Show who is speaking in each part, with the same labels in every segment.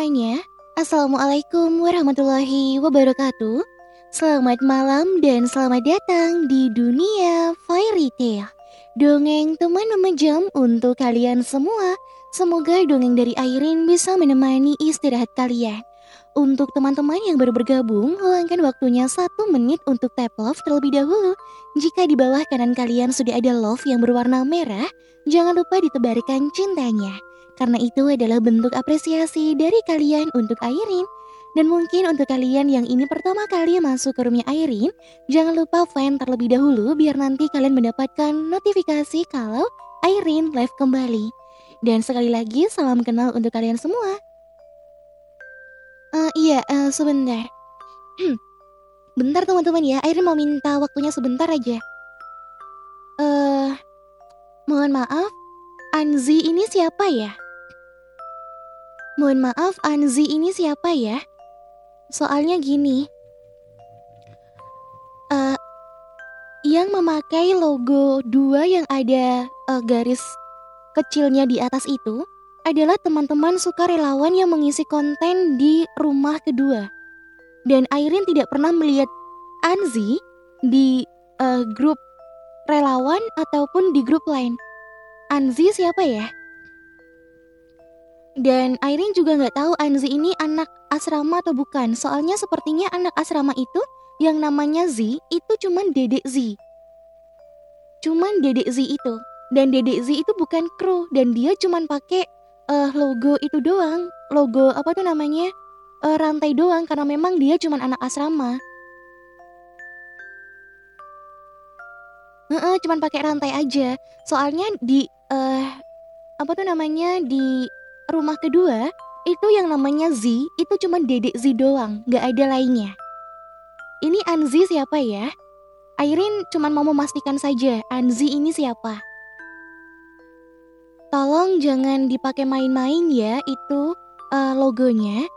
Speaker 1: Semuanya. Assalamualaikum warahmatullahi wabarakatuh. Selamat malam dan selamat datang di dunia fairy tale. Dongeng teman memejam untuk kalian semua. Semoga dongeng dari Airin bisa menemani istirahat kalian. Untuk teman-teman yang baru bergabung, luangkan waktunya satu menit untuk tap love terlebih dahulu. Jika di bawah kanan kalian sudah ada love yang berwarna merah, jangan lupa ditebarkan cintanya karena itu adalah bentuk apresiasi dari kalian untuk Airin. Dan mungkin untuk kalian yang ini pertama kali masuk ke roomnya Airin, jangan lupa fan terlebih dahulu biar nanti kalian mendapatkan notifikasi kalau Airin live kembali. Dan sekali lagi salam kenal untuk kalian semua. Uh, iya, uh, sebentar. Bentar teman-teman ya, Airin mau minta waktunya sebentar aja. Eh, uh, mohon maaf, Anzi ini siapa ya? Mohon maaf, Anzi ini siapa ya? Soalnya gini. Uh, yang memakai logo dua yang ada uh, garis kecilnya di atas itu adalah teman-teman sukarelawan yang mengisi konten di rumah kedua. Dan Airin tidak pernah melihat Anzi di uh, grup relawan ataupun di grup lain. Anzi siapa ya? Dan Airin juga nggak tahu Anzi ini anak asrama atau bukan. Soalnya sepertinya anak asrama itu yang namanya Z itu cuman Dedek Z. Cuman Dedek Z itu. Dan Dedek Z itu bukan kru dan dia cuman pakai uh, logo itu doang. Logo apa tuh namanya? Uh, rantai doang karena memang dia cuman anak asrama. Heeh, cuman pakai rantai aja. Soalnya di uh, apa tuh namanya di rumah kedua itu yang namanya Z itu cuma dedek Z doang, gak ada lainnya. Ini Anzi siapa ya? Airin cuma mau memastikan saja Anzi ini siapa. Tolong jangan dipakai main-main ya itu uh, logonya.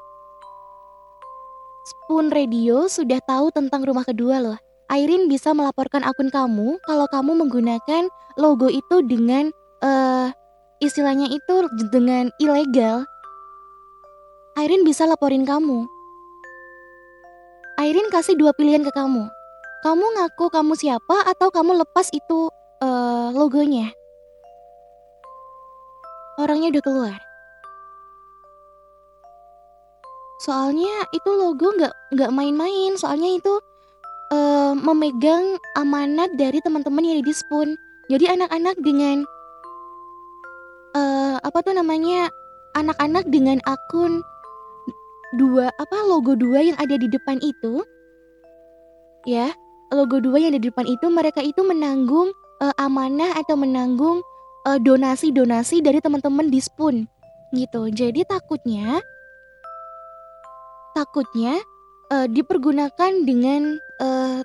Speaker 1: Spoon Radio sudah tahu tentang rumah kedua loh. Airin bisa melaporkan akun kamu kalau kamu menggunakan logo itu dengan uh, istilahnya itu dengan ilegal, Airin bisa laporin kamu. Airin kasih dua pilihan ke kamu. Kamu ngaku kamu siapa atau kamu lepas itu uh, logonya. Orangnya udah keluar. Soalnya itu logo nggak nggak main-main. Soalnya itu uh, memegang amanat dari teman-teman yang di Spoon. Jadi anak-anak dengan uh, apa tuh namanya? Anak-anak dengan akun dua apa logo dua yang ada di depan itu. Ya logo dua yang ada di depan itu mereka itu menanggung uh, amanah atau menanggung uh, donasi-donasi dari teman-teman di Spoon gitu. Jadi takutnya takutnya uh, dipergunakan dengan uh,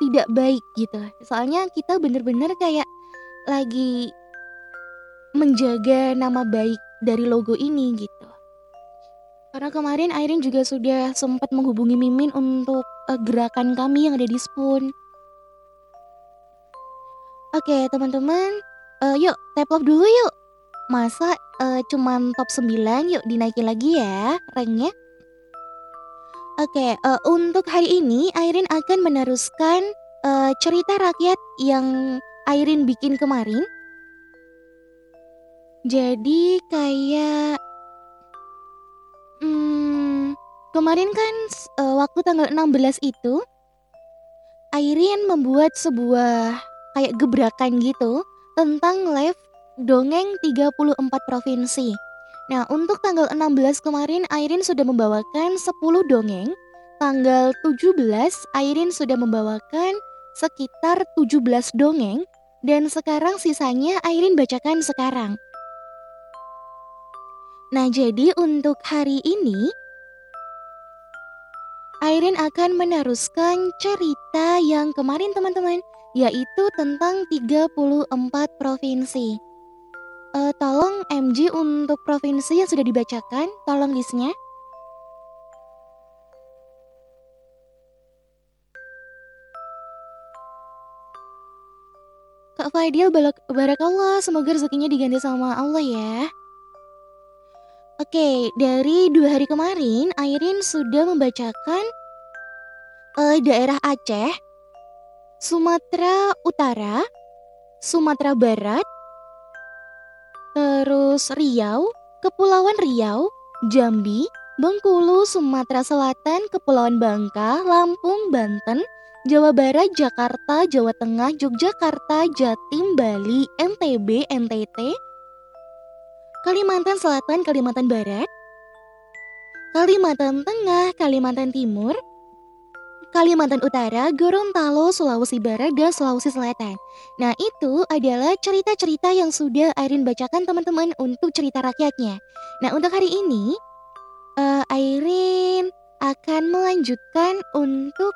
Speaker 1: tidak baik gitu. Soalnya kita bener-bener kayak lagi menjaga nama baik dari logo ini gitu. Karena kemarin Airin juga sudah sempat menghubungi Mimin untuk uh, gerakan kami yang ada di Spoon. Oke, teman-teman, uh, yuk tap love dulu yuk. Masa uh, cuman top 9, yuk dinaikin lagi ya ranknya. Oke, uh, untuk hari ini Airin akan meneruskan uh, cerita rakyat yang Airin bikin kemarin jadi kayak hmm, kemarin kan uh, waktu tanggal 16 itu Airin membuat sebuah kayak gebrakan gitu tentang live dongeng 34 provinsi. Nah, untuk tanggal 16 kemarin Airin sudah membawakan 10 dongeng. Tanggal 17 Airin sudah membawakan sekitar 17 dongeng dan sekarang sisanya Airin bacakan sekarang. Nah, jadi untuk hari ini Airin akan meneruskan cerita yang kemarin teman-teman yaitu tentang 34 provinsi. Uh, tolong MG untuk provinsi yang sudah dibacakan, tolong listnya. Kak Fadil, barakallah, semoga rezekinya diganti sama Allah ya. Oke, dari dua hari kemarin, Airin sudah membacakan uh, daerah Aceh, Sumatera Utara, Sumatera Barat, terus Riau, Kepulauan Riau, Jambi, Bengkulu, Sumatera Selatan, Kepulauan Bangka, Lampung, Banten, Jawa Barat, Jakarta, Jawa Tengah, Yogyakarta, Jatim, Bali, NTB, NTT, Kalimantan Selatan, Kalimantan Barat, Kalimantan Tengah, Kalimantan Timur, Kalimantan Utara, Gorontalo, Sulawesi Barat, dan Sulawesi Selatan. Nah, itu adalah cerita-cerita yang sudah Airin bacakan teman-teman untuk cerita rakyatnya. Nah, untuk hari ini, uh, Airin akan melanjutkan untuk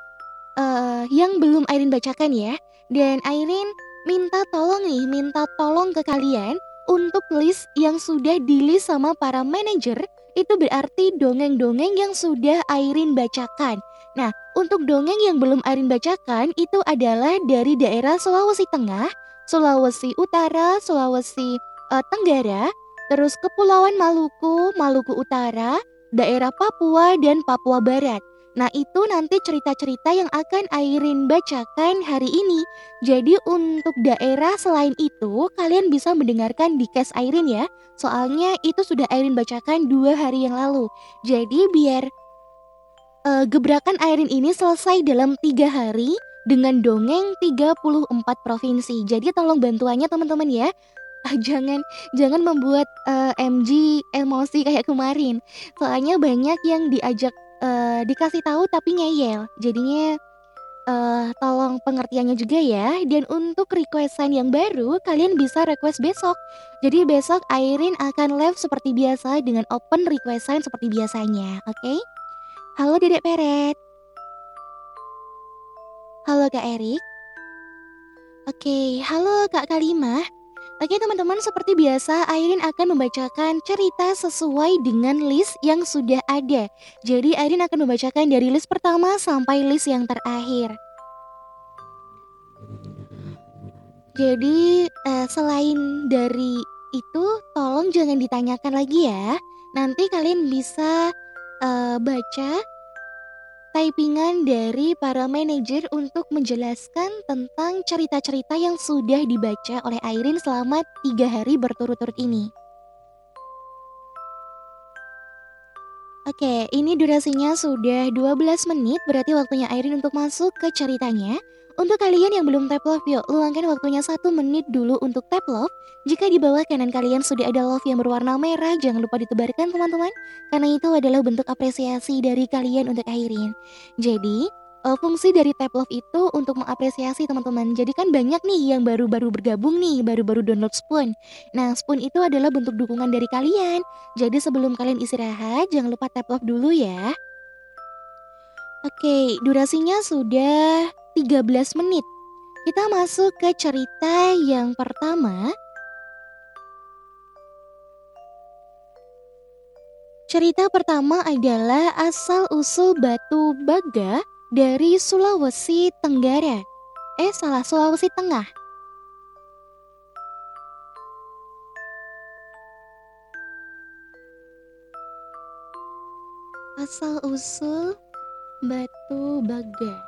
Speaker 1: uh, yang belum Airin bacakan ya. Dan Airin minta tolong nih, minta tolong ke kalian untuk list yang sudah di sama para manajer. Itu berarti dongeng-dongeng yang sudah Airin bacakan. Nah, untuk dongeng yang belum Airin bacakan itu adalah dari daerah Sulawesi Tengah, Sulawesi Utara, Sulawesi uh, Tenggara, terus Kepulauan Maluku, Maluku Utara, daerah Papua dan Papua Barat. Nah, itu nanti cerita-cerita yang akan Airin bacakan hari ini. Jadi untuk daerah selain itu, kalian bisa mendengarkan di case Airin ya. Soalnya itu sudah Airin bacakan dua hari yang lalu. Jadi biar uh, gebrakan Airin ini selesai dalam tiga hari dengan dongeng 34 provinsi. Jadi tolong bantuannya teman-teman ya. jangan jangan membuat uh, eh, MG emosi kayak kemarin. Soalnya banyak yang diajak uh, dikasih tahu tapi ngeyel. Jadinya uh, tolong pengertiannya juga ya. Dan untuk requestan yang baru, kalian bisa request besok. Jadi besok Airin akan live seperti biasa dengan open requestan seperti biasanya, oke? Okay? Halo Dedek Peret. Halo Kak Erik. Oke, okay, halo Kak Kalimah. Oke teman-teman, seperti biasa Airin akan membacakan cerita sesuai dengan list yang sudah ada. Jadi Airin akan membacakan dari list pertama sampai list yang terakhir. Jadi uh, selain dari itu, tolong jangan ditanyakan lagi ya. Nanti kalian bisa uh, baca typingan dari para manajer untuk menjelaskan tentang cerita-cerita yang sudah dibaca oleh Airin selama tiga hari berturut-turut ini. Oke, ini durasinya sudah 12 menit, berarti waktunya Airin untuk masuk ke ceritanya. Untuk kalian yang belum tap love yuk, luangkan waktunya satu menit dulu untuk tap love. Jika di bawah kanan kalian sudah ada love yang berwarna merah, jangan lupa ditebarkan teman-teman. Karena itu adalah bentuk apresiasi dari kalian untuk Airin. Jadi, uh, fungsi dari tap love itu untuk mengapresiasi teman-teman. Jadi kan banyak nih yang baru-baru bergabung nih, baru-baru download Spoon. Nah, Spoon itu adalah bentuk dukungan dari kalian. Jadi sebelum kalian istirahat, jangan lupa tap love dulu ya. Oke, durasinya sudah 13 menit. Kita masuk ke cerita yang pertama. Cerita pertama adalah asal-usul batu baga dari Sulawesi Tenggara. Eh, salah, Sulawesi Tengah. Asal-usul batu baga.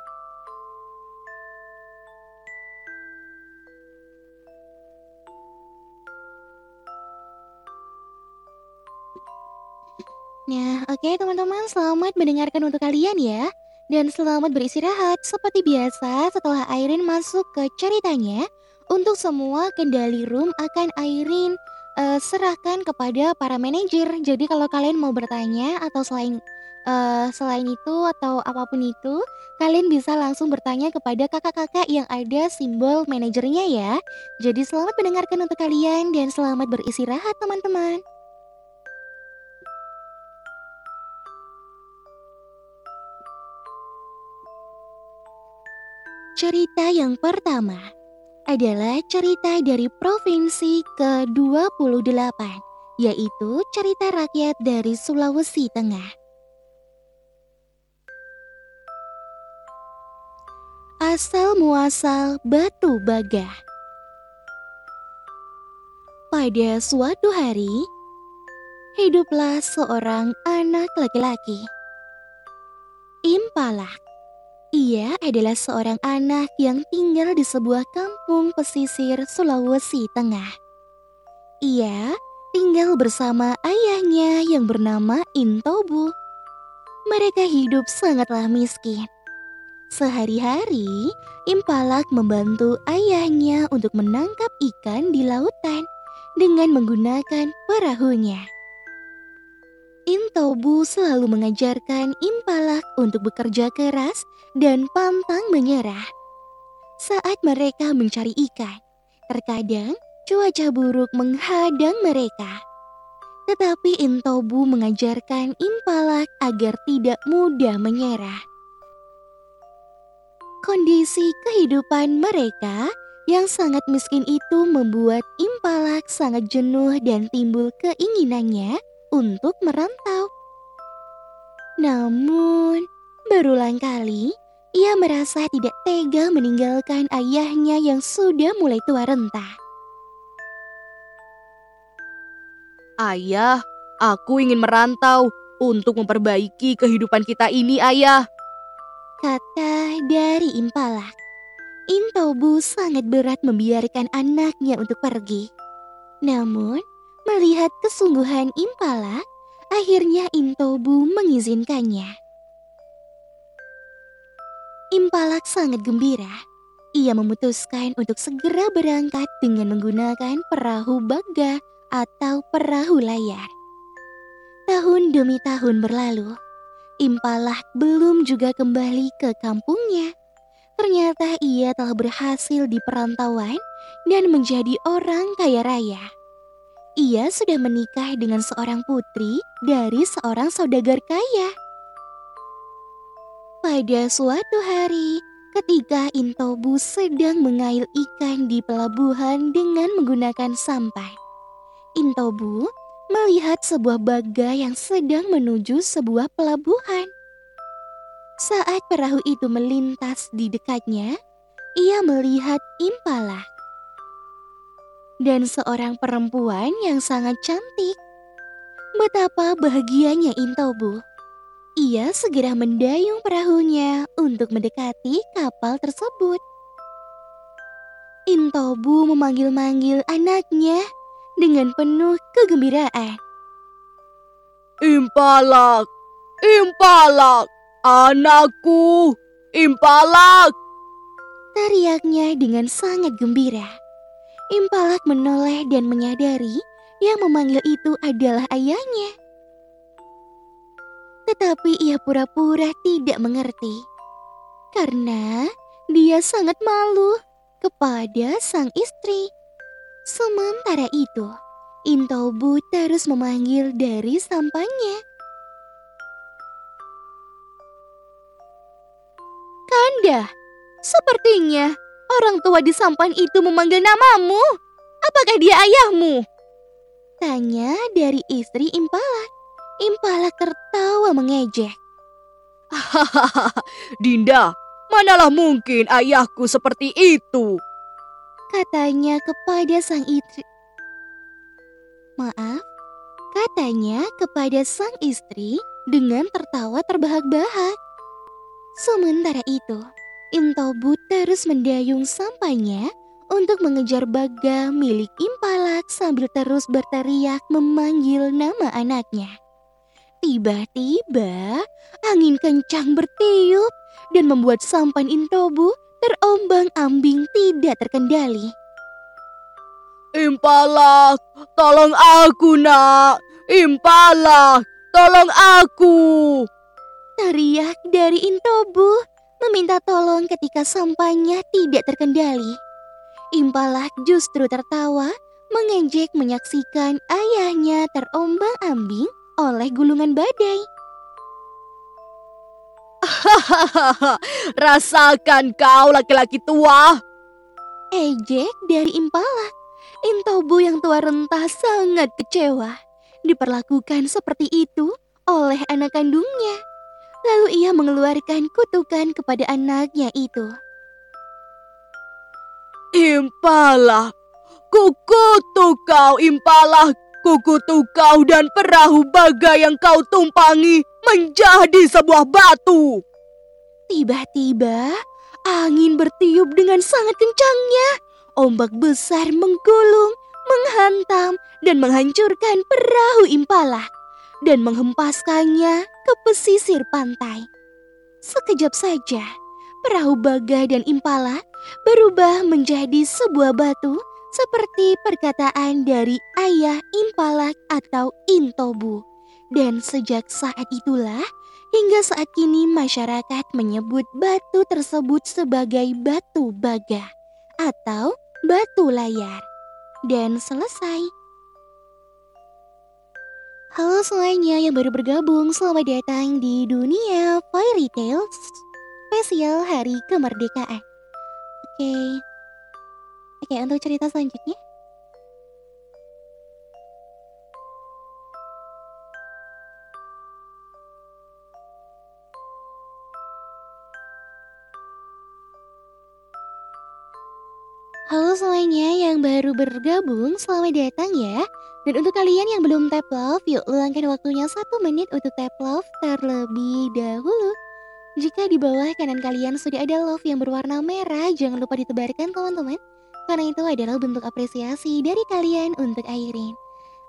Speaker 1: Nah, oke teman-teman, selamat mendengarkan untuk kalian ya. Dan selamat beristirahat. Seperti biasa, setelah Airin masuk ke ceritanya, untuk semua kendali room akan Airin uh, serahkan kepada para manajer. Jadi kalau kalian mau bertanya atau selain uh, selain itu atau apa pun itu, kalian bisa langsung bertanya kepada kakak-kakak yang ada simbol manajernya ya. Jadi selamat mendengarkan untuk kalian dan selamat beristirahat teman-teman. Cerita yang pertama adalah cerita dari provinsi ke-28, yaitu cerita rakyat dari Sulawesi Tengah. Asal muasal batu bagah. Pada suatu hari, hiduplah seorang anak laki-laki. Impala. Ia adalah seorang anak yang tinggal di sebuah kampung pesisir Sulawesi Tengah. Ia tinggal bersama ayahnya yang bernama Intobu. Mereka hidup sangatlah miskin. Sehari-hari, Impalak membantu ayahnya untuk menangkap ikan di lautan dengan menggunakan perahunya. Intobu selalu mengajarkan Impalak untuk bekerja keras dan pantang menyerah. Saat mereka mencari ikan, terkadang cuaca buruk menghadang mereka. Tetapi Intobu mengajarkan Impalak agar tidak mudah menyerah. Kondisi kehidupan mereka yang sangat miskin itu membuat Impalak sangat jenuh dan timbul keinginannya untuk merantau. Namun, berulang kali ia merasa tidak tega meninggalkan ayahnya yang sudah mulai tua renta.
Speaker 2: Ayah, aku ingin merantau untuk memperbaiki kehidupan kita ini, ayah.
Speaker 1: Kata dari Impalak. Intobu sangat berat membiarkan anaknya untuk pergi. Namun, melihat kesungguhan Impala, akhirnya Intobu mengizinkannya. Impalak sangat gembira. Ia memutuskan untuk segera berangkat dengan menggunakan perahu baga atau perahu layar. Tahun demi tahun berlalu, Impalak belum juga kembali ke kampungnya. Ternyata ia telah berhasil di perantauan dan menjadi orang kaya raya. Ia sudah menikah dengan seorang putri dari seorang saudagar kaya. Pada suatu hari, ketika Intobu sedang mengail ikan di pelabuhan dengan menggunakan sampan, Intobu melihat sebuah baga yang sedang menuju sebuah pelabuhan. Saat perahu itu melintas di dekatnya, ia melihat impala dan seorang perempuan yang sangat cantik. Betapa bahagianya Intobu. Ia segera mendayung perahunya untuk mendekati kapal tersebut. Intobu memanggil-manggil anaknya dengan penuh kegembiraan.
Speaker 2: Impalak, impalak, Anakku, Impalak!
Speaker 1: Teriaknya dengan sangat gembira. Impalak menoleh dan menyadari yang memanggil itu adalah ayahnya. Tetapi ia pura-pura tidak mengerti. Karena dia sangat malu kepada sang istri. Sementara itu, Intobu terus memanggil dari sampannya.
Speaker 2: Kanda, sepertinya orang tua di sampan itu memanggil namamu. Apakah dia ayahmu?
Speaker 1: Tanya dari istri Impala. Impala tertawa mengejek.
Speaker 2: Hahaha, Dinda, manalah mungkin ayahku seperti itu.
Speaker 1: Katanya kepada sang istri. Maaf, katanya kepada sang istri dengan tertawa terbahak-bahak. Sementara itu, Intobu terus mendayung sampahnya untuk mengejar baga milik Impalak sambil terus berteriak memanggil nama anaknya. Tiba-tiba, angin kencang bertiup dan membuat sampan Intobu terombang-ambing tidak terkendali.
Speaker 2: Impalak, tolong aku nak! Impalak, tolong aku!
Speaker 1: Teriak dari Intobu meminta tolong ketika sampahnya tidak terkendali. Impalak justru tertawa mengejek menyaksikan ayahnya terombang-ambing oleh gulungan badai.
Speaker 2: Hahaha, rasakan kau laki-laki tua.
Speaker 1: Ejek dari Impalak. Intobu yang tua rentah sangat kecewa. Diperlakukan seperti itu oleh anak kandungnya. Lalu ia mengeluarkan kutukan kepada anaknya itu.
Speaker 2: Impala, kukutuk kau Impala,
Speaker 1: kukutuk kau dan perahu baga yang kau tumpangi menjadi sebuah batu. Tiba-tiba, angin bertiup dengan sangat kencangnya. Ombak besar menggulung, menghantam, dan menghancurkan perahu impala dan menghempaskannya ke pesisir pantai. Sekejap saja, perahu baga dan impala berubah menjadi sebuah batu seperti perkataan dari ayah impala atau intobu. Dan sejak saat itulah, hingga saat kini masyarakat menyebut batu tersebut sebagai batu baga atau batu layar. Dan selesai. Halo semuanya yang baru bergabung, selamat datang di dunia Fairy Tales spesial Hari Kemerdekaan. Oke, oke untuk cerita selanjutnya. Baru bergabung, selamat datang ya. Dan untuk kalian yang belum tap love, yuk luangkan waktunya satu menit untuk tap love terlebih dahulu. Jika di bawah kanan kalian sudah ada love yang berwarna merah, jangan lupa ditebarkan teman-teman. Karena itu adalah bentuk apresiasi dari kalian untuk Airin.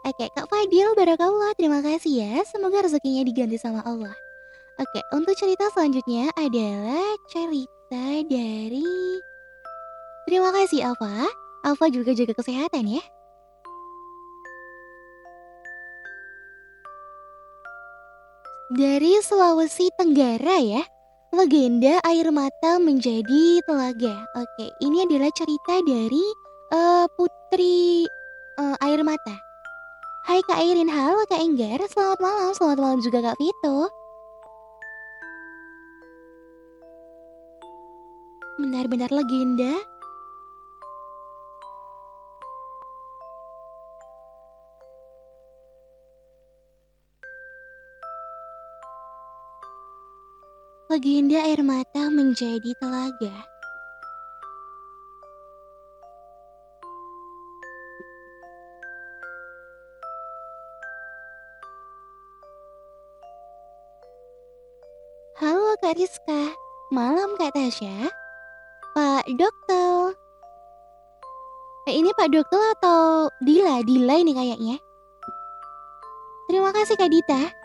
Speaker 1: Oke, Kak Fadil, barakallah, terima kasih ya. Semoga rezekinya diganti sama Allah. Oke, untuk cerita selanjutnya adalah cerita dari Terima kasih Alfa. Alfa juga jaga kesehatan ya. Dari Sulawesi Tenggara ya. Legenda air mata menjadi telaga. Oke, ini adalah cerita dari uh, Putri uh, Air Mata. Hai Kak Airin, halo Kak Enggar. Selamat malam, selamat malam juga Kak Vito. Benar-benar legenda legenda air mata menjadi telaga. Halo Kak Rizka, malam Kak Tasya. Pak Dokter. Eh, ini Pak Dokter atau Dila? Dila ini kayaknya. Terima kasih Kak Dita.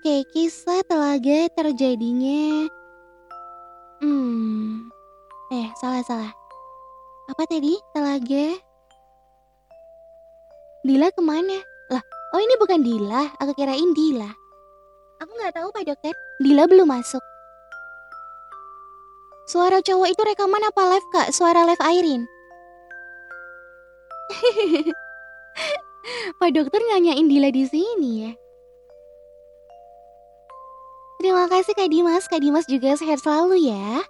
Speaker 1: Oke, kisah telaga terjadinya. Hmm, eh salah salah. Apa tadi telaga? Dila ke mana? Lah, oh ini bukan Dila. Aku kirain Dila. Aku nggak tahu Pak Dokter. Dila belum masuk. Suara cowok itu rekaman apa live kak? Suara live Airin. Pak Dokter nanyain Dila di sini ya. Terima kasih Kak Dimas, Kak Dimas juga sehat selalu ya.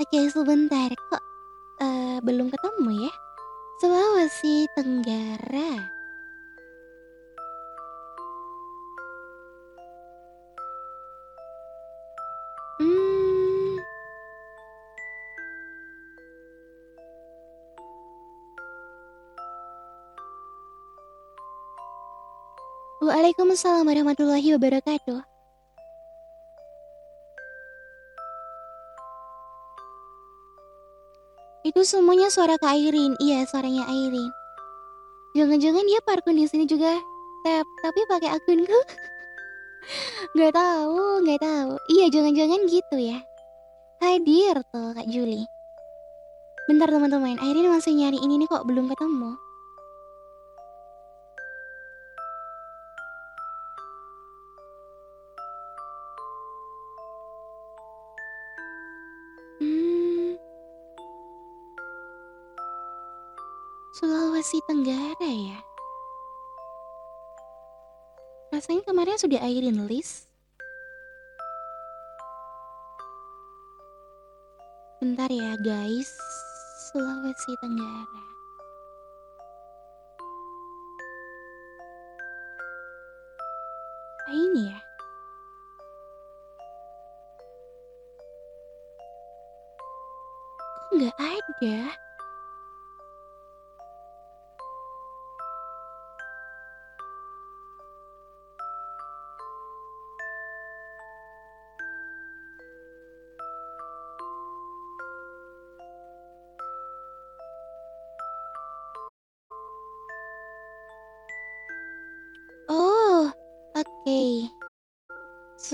Speaker 1: Oke sebentar, kok uh, belum ketemu ya? Sulawesi Tenggara. Waalaikumsalam warahmatullahi wabarakatuh. Itu semuanya suara Kak Airin. Iya, suaranya Airin. Jangan-jangan dia parkun di sini juga tap, tapi pakai akunku. Gak tahu, gak tahu. Iya, jangan-jangan gitu ya. Hadir tuh Kak Juli. Bentar teman-teman, Airin masih nyari ini nih kok belum ketemu. Sulawesi Tenggara ya? Rasanya kemarin sudah airin list. Bentar ya guys, Sulawesi Tenggara. Apa ini ya? Kok nggak ada?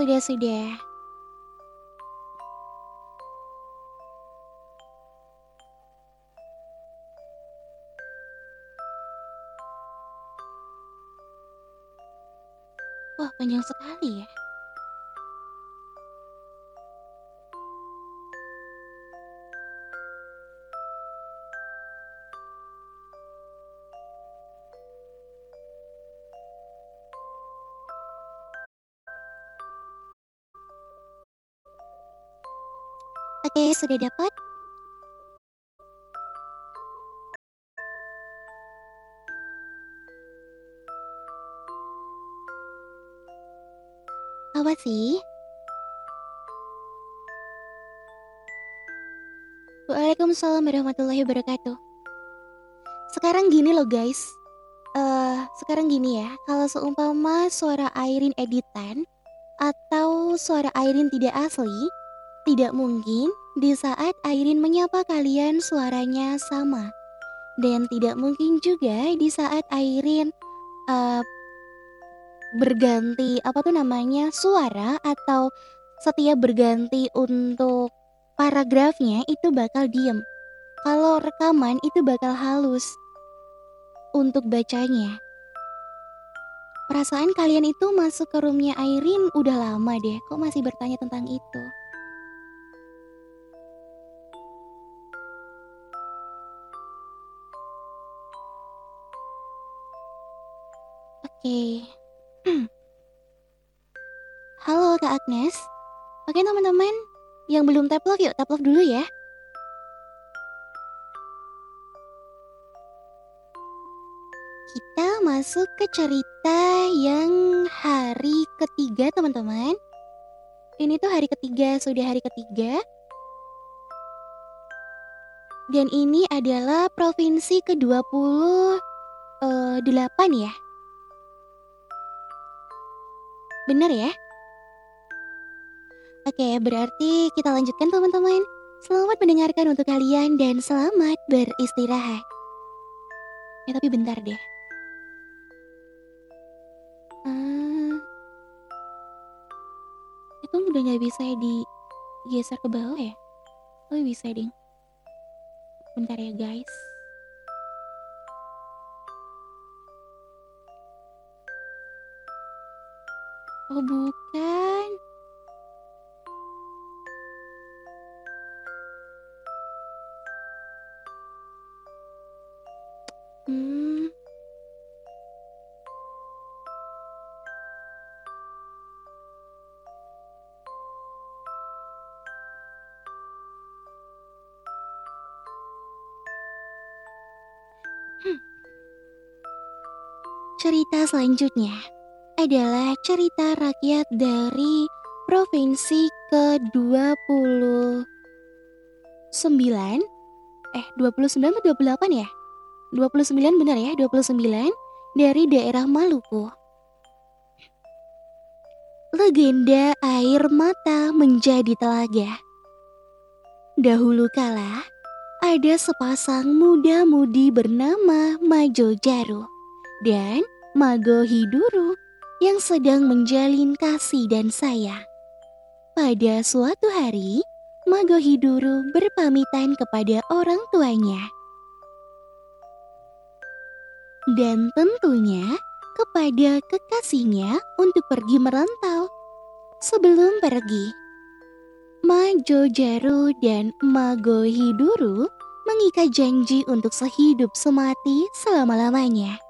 Speaker 1: Sudah, sudah. Wah, panjang sekali ya. Sudah dapat. Apa sih? Waalaikumsalam warahmatullahi wabarakatuh. Sekarang gini loh guys. Eh, sekarang gini ya, kalau seumpama suara Airin editan atau suara Airin tidak asli, tidak mungkin di saat Airin menyapa kalian suaranya sama. Dan tidak mungkin juga di saat Airin eh, berganti apa tuh namanya suara atau setiap berganti untuk paragrafnya itu bakal diem. Kalau rekaman itu bakal halus untuk bacanya. Perasaan kalian itu masuk ke roomnya Airin udah lama deh, kok masih bertanya tentang itu? Oke. Halo Kak Agnes. Oke teman-teman, yang belum tap love yuk tap love dulu ya. Kita masuk ke cerita yang hari ketiga teman-teman. Ini tuh hari ketiga, sudah hari ketiga. Dan ini adalah provinsi ke-28 ya. Bener ya? Oke, berarti kita lanjutkan teman-teman. Selamat mendengarkan untuk kalian dan selamat beristirahat. Ya tapi bentar deh. Ah, itu udah nggak bisa digeser ke bawah ya? Oh bisa ding. Bentar ya guys. Oh bukan. Hmm. Hmm. Cerita selanjutnya adalah cerita rakyat dari provinsi ke-29 eh 29 atau 28 ya? 29 benar ya, 29 dari daerah Maluku. Legenda air mata menjadi telaga. Dahulu kala, ada sepasang muda-mudi bernama Majo Jaru dan Mago Hiduru yang sedang menjalin kasih dan sayang. Pada suatu hari, Mago Hiduru berpamitan kepada orang tuanya. Dan tentunya kepada kekasihnya untuk pergi merantau. Sebelum pergi, Majo Jaru dan Mago Hiduru mengikat janji untuk sehidup semati selama-lamanya.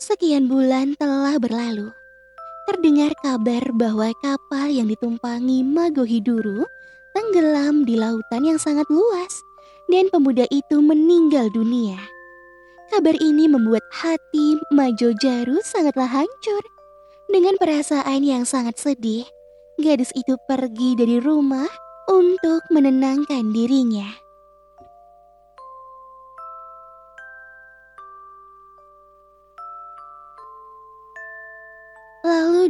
Speaker 1: Sekian bulan telah berlalu. Terdengar kabar bahwa kapal yang ditumpangi Mago Hiduru tenggelam di lautan yang sangat luas dan pemuda itu meninggal dunia. Kabar ini membuat hati Majo Jaru sangatlah hancur Dengan perasaan yang sangat sedih, gadis itu pergi dari rumah untuk menenangkan dirinya.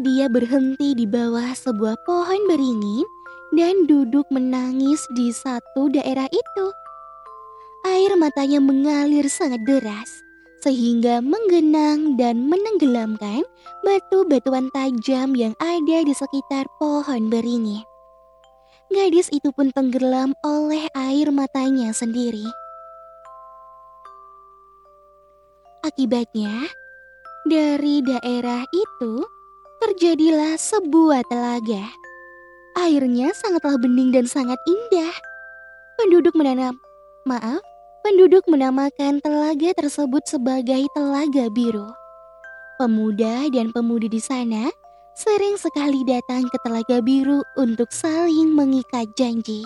Speaker 1: Dia berhenti di bawah sebuah pohon beringin dan duduk menangis di satu daerah itu. Air matanya mengalir sangat deras, sehingga menggenang dan menenggelamkan batu-batuan tajam yang ada di sekitar pohon beringin. Gadis itu pun tenggelam oleh air matanya sendiri. Akibatnya, dari daerah itu terjadilah sebuah telaga. Airnya sangatlah bening dan sangat indah. Penduduk menanam, maaf, penduduk menamakan telaga tersebut sebagai Telaga Biru. Pemuda dan pemudi di sana sering sekali datang ke Telaga Biru untuk saling mengikat janji.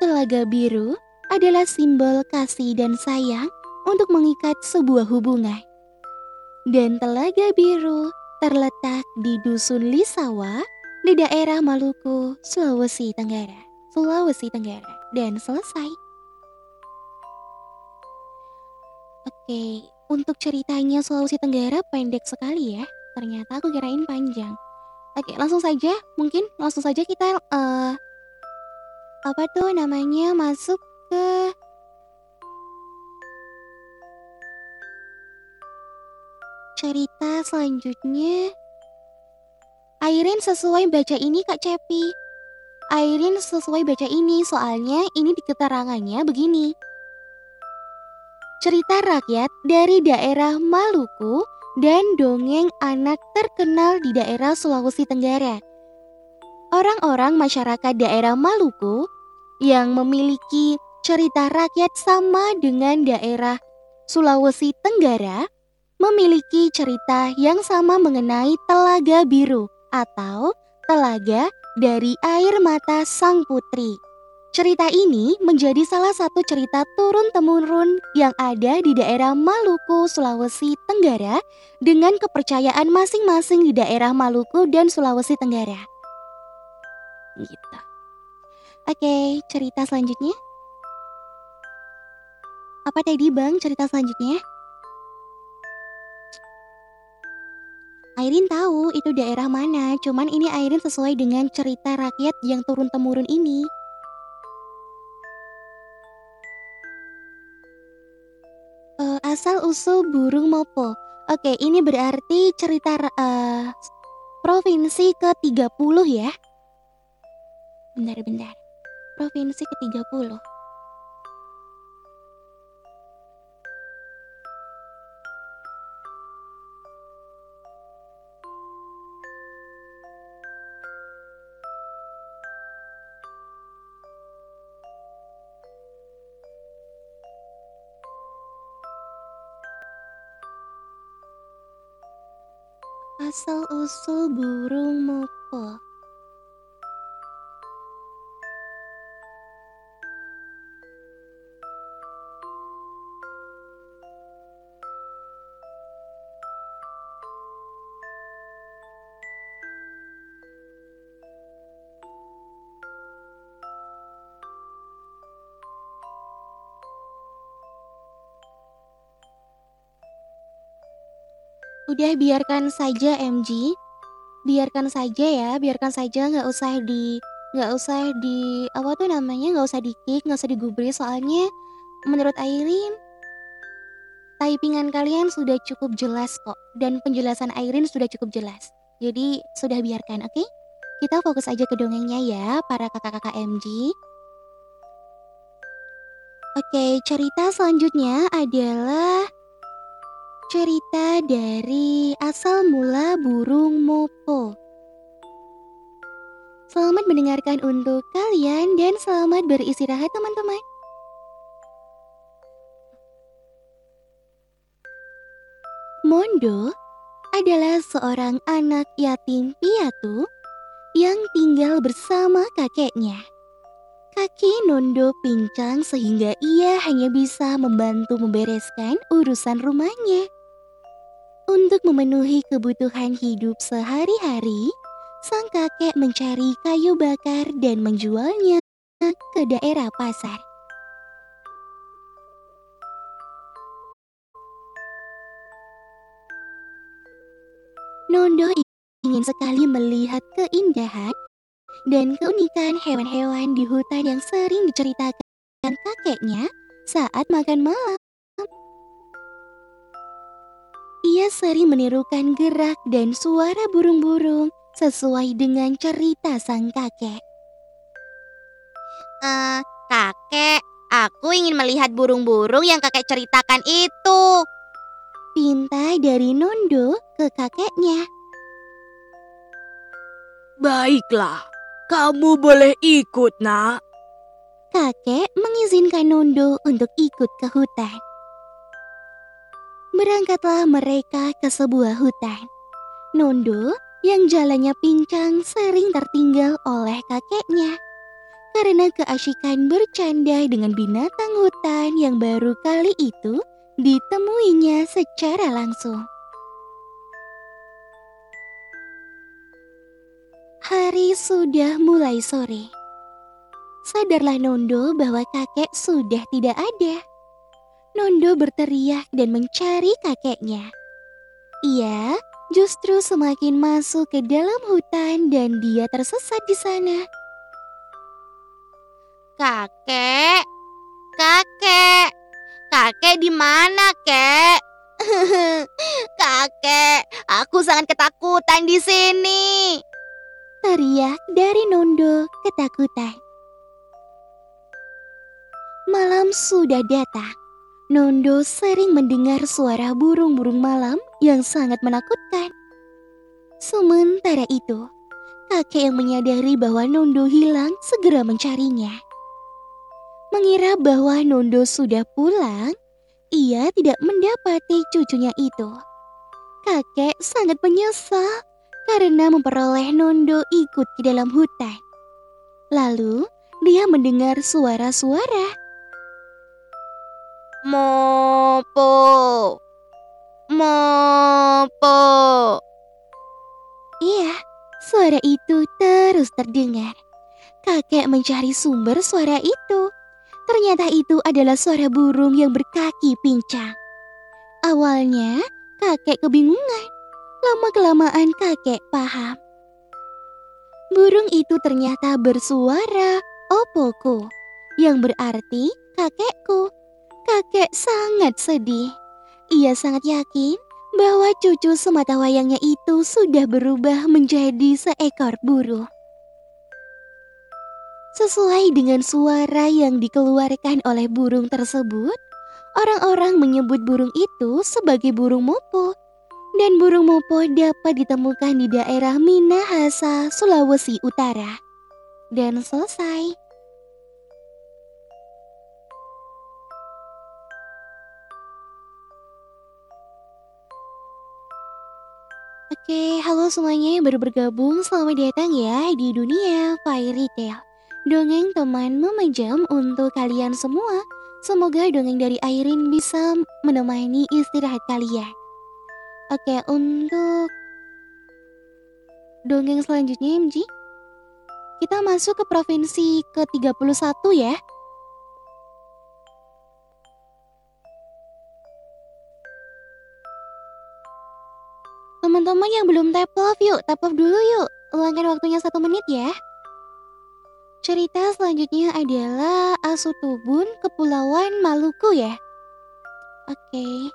Speaker 1: Telaga Biru adalah simbol kasih dan sayang untuk mengikat sebuah hubungan. Dan Telaga Biru terletak di Dusun Lisawa di daerah Maluku, Sulawesi Tenggara. Sulawesi Tenggara. Dan selesai. Oke, untuk ceritanya Sulawesi Tenggara pendek sekali ya. Ternyata aku kirain panjang. Oke, langsung saja. Mungkin langsung saja kita uh, apa tuh namanya masuk ke cerita selanjutnya. Airin sesuai baca ini Kak Cepi. Airin sesuai baca ini soalnya ini di keterangannya begini. Cerita rakyat dari daerah Maluku dan dongeng anak terkenal di daerah Sulawesi Tenggara. Orang-orang masyarakat daerah Maluku yang memiliki cerita rakyat sama dengan daerah Sulawesi Tenggara memiliki cerita yang sama mengenai Telaga Biru atau Telaga dari Air Mata Sang Putri. Cerita ini menjadi salah satu cerita turun-temurun yang ada di daerah Maluku, Sulawesi Tenggara dengan kepercayaan masing-masing di daerah Maluku dan Sulawesi Tenggara. Gitu. Oke, cerita selanjutnya. Apa tadi Bang cerita selanjutnya? Airin tahu itu daerah mana, cuman ini Airin sesuai dengan cerita rakyat yang turun-temurun ini. asal-usul burung mopo. Oke, ini berarti cerita uh, provinsi ke-30 ya. Bentar-bentar. Provinsi ke-30. Asal-usul burung mopo. Udah biarkan saja MG. Biarkan saja ya, biarkan saja nggak usah di nggak usah di apa tuh namanya nggak usah di kick nggak usah digubris soalnya menurut Airin typingan kalian sudah cukup jelas kok dan penjelasan Airin sudah cukup jelas jadi sudah biarkan oke okay? kita fokus aja ke dongengnya ya para kakak-kakak MG oke cerita selanjutnya adalah Cerita dari asal mula burung mopo. Selamat mendengarkan untuk kalian dan selamat beristirahat teman-teman. Mondo adalah seorang anak yatim piatu yang tinggal bersama kakeknya. Kaki Nondo pincang sehingga ia hanya bisa membantu membereskan urusan rumahnya. Untuk memenuhi kebutuhan hidup sehari-hari, sang kakek mencari kayu bakar dan menjualnya ke daerah pasar. Nondo ingin sekali melihat keindahan dan keunikan hewan-hewan di hutan yang sering diceritakan kakeknya saat makan malam. Ia sering menirukan gerak dan suara burung-burung sesuai dengan cerita sang kakek.
Speaker 3: Eh, kakek, aku ingin melihat burung-burung yang kakek ceritakan itu.
Speaker 1: Pinta dari Nondo ke kakeknya.
Speaker 2: Baiklah, kamu boleh ikut, Nak.
Speaker 1: Kakek mengizinkan Nondo untuk ikut ke hutan. Berangkatlah mereka ke sebuah hutan. Nondo yang jalannya pincang sering tertinggal oleh kakeknya karena keasikan bercanda dengan binatang hutan yang baru kali itu ditemuinya secara langsung. Hari sudah mulai sore. Sadarlah Nondo bahwa kakek sudah tidak ada. Nondo berteriak dan mencari kakeknya. Ia justru semakin masuk ke dalam hutan dan dia tersesat di sana.
Speaker 3: Kakek, kakek, kakek di mana, kek? kakek, aku sangat ketakutan di sini.
Speaker 1: Teriak dari Nondo ketakutan. Malam sudah datang. Nondo sering mendengar suara burung-burung malam yang sangat menakutkan. Sementara itu, kakek yang menyadari bahwa Nondo hilang segera mencarinya. Mengira bahwa Nondo sudah pulang, ia tidak mendapati cucunya itu. Kakek sangat menyesal karena memperoleh Nondo ikut ke dalam hutan. Lalu, dia mendengar suara-suara
Speaker 3: Mopo. Mopo.
Speaker 1: Iya, suara itu terus terdengar. Kakek mencari sumber suara itu. Ternyata itu adalah suara burung yang berkaki pincang. Awalnya, kakek kebingungan. Lama-kelamaan kakek paham. Burung itu ternyata bersuara opoku, yang berarti kakekku. Kakek sangat sedih. Ia sangat yakin bahwa cucu semata wayangnya itu sudah berubah menjadi seekor burung. Sesuai dengan suara yang dikeluarkan oleh burung tersebut, orang-orang menyebut burung itu sebagai burung mopo. Dan burung mopo dapat ditemukan di daerah Minahasa, Sulawesi Utara. Dan selesai. Semuanya yang baru bergabung, selamat datang ya di dunia Fairy Tail. Dongeng teman memejam untuk kalian semua. Semoga dongeng dari Airin bisa menemani istirahat kalian. Oke, untuk dongeng selanjutnya MG. Kita masuk ke provinsi ke-31 ya. Teman-teman yang belum tap love yuk, tap love dulu yuk. Luangkan waktunya satu menit ya. Cerita selanjutnya adalah Asutubun Kepulauan Maluku ya. Oke.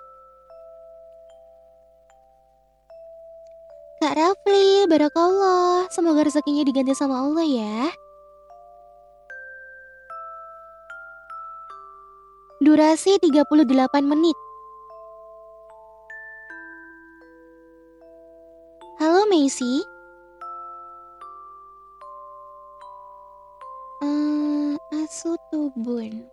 Speaker 1: Kak Rafli, barakallah. Semoga rezekinya diganti sama Allah ya. Durasi 38 menit. Macy. Hmm, Asutubun.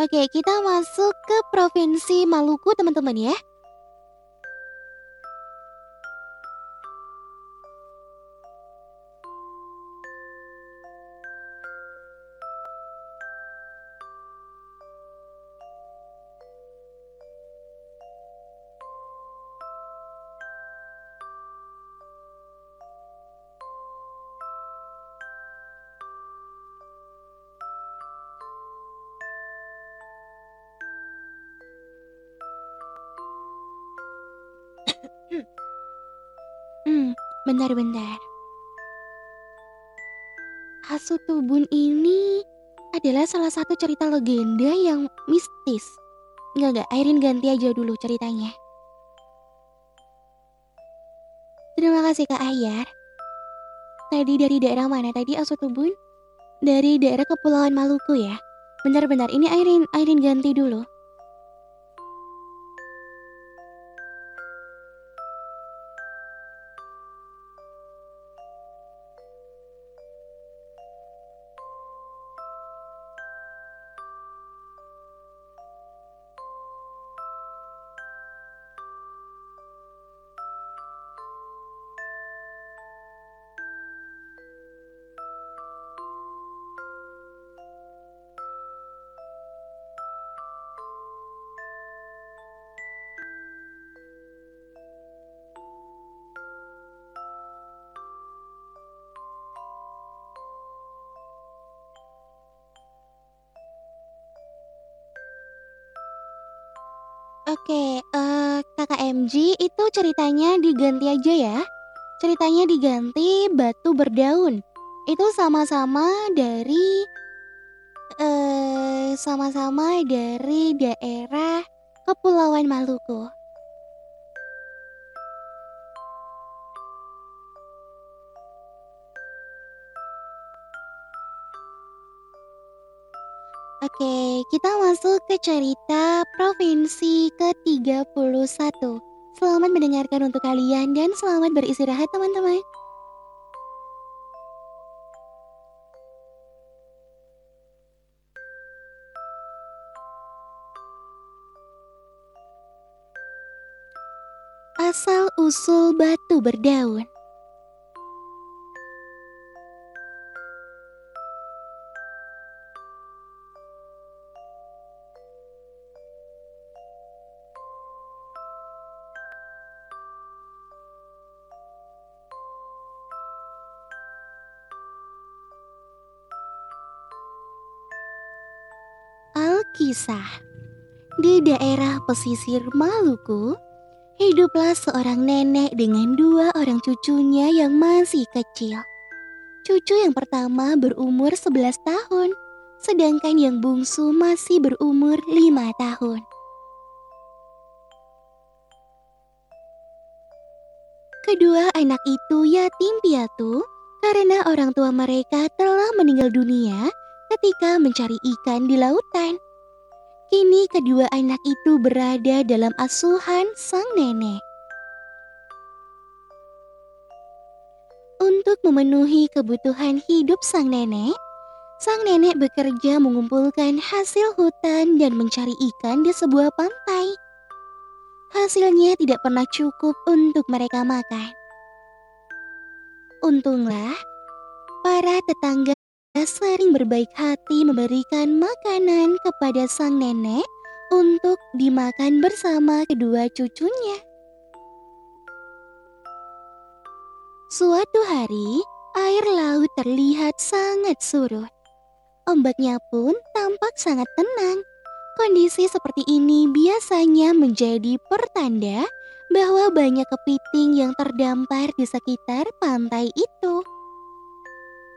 Speaker 1: Oke, kita masuk ke Provinsi Maluku teman-teman ya. Bentar-bentar. Asutubun ini adalah salah satu cerita legenda yang mistis. Enggak, enggak, Airin ganti aja dulu ceritanya. Terima kasih Kak Ayar. Tadi dari daerah mana tadi Asutubun? Dari daerah Kepulauan Maluku ya? Bentar-bentar, ini Airin, Airin ganti dulu. Ceritanya diganti aja ya. Ceritanya diganti batu berdaun. Itu sama-sama dari eh sama-sama dari daerah Kepulauan Maluku. Oke, kita masuk ke cerita provinsi ke-31. Selamat mendengarkan untuk kalian dan selamat beristirahat teman-teman. Asal-usul batu berdaun Alkisah Di daerah pesisir Maluku, hiduplah seorang nenek dengan dua orang cucunya yang masih kecil. Cucu yang pertama berumur 11 tahun, sedangkan yang bungsu masih berumur 5 tahun. Kedua anak itu yatim piatu karena orang tua mereka telah meninggal dunia ketika mencari ikan di lautan. Kini kedua anak itu berada dalam asuhan sang nenek. Untuk memenuhi kebutuhan hidup sang nenek, sang nenek bekerja mengumpulkan hasil hutan dan mencari ikan di sebuah pantai. Hasilnya tidak pernah cukup untuk mereka makan. Untunglah, para tetangga sering berbaik hati memberikan makanan kepada sang nenek untuk dimakan bersama kedua cucunya. Suatu hari, air laut terlihat sangat surut. Ombaknya pun tampak sangat tenang. Kondisi seperti ini biasanya menjadi pertanda bahwa banyak kepiting yang terdampar di sekitar pantai itu.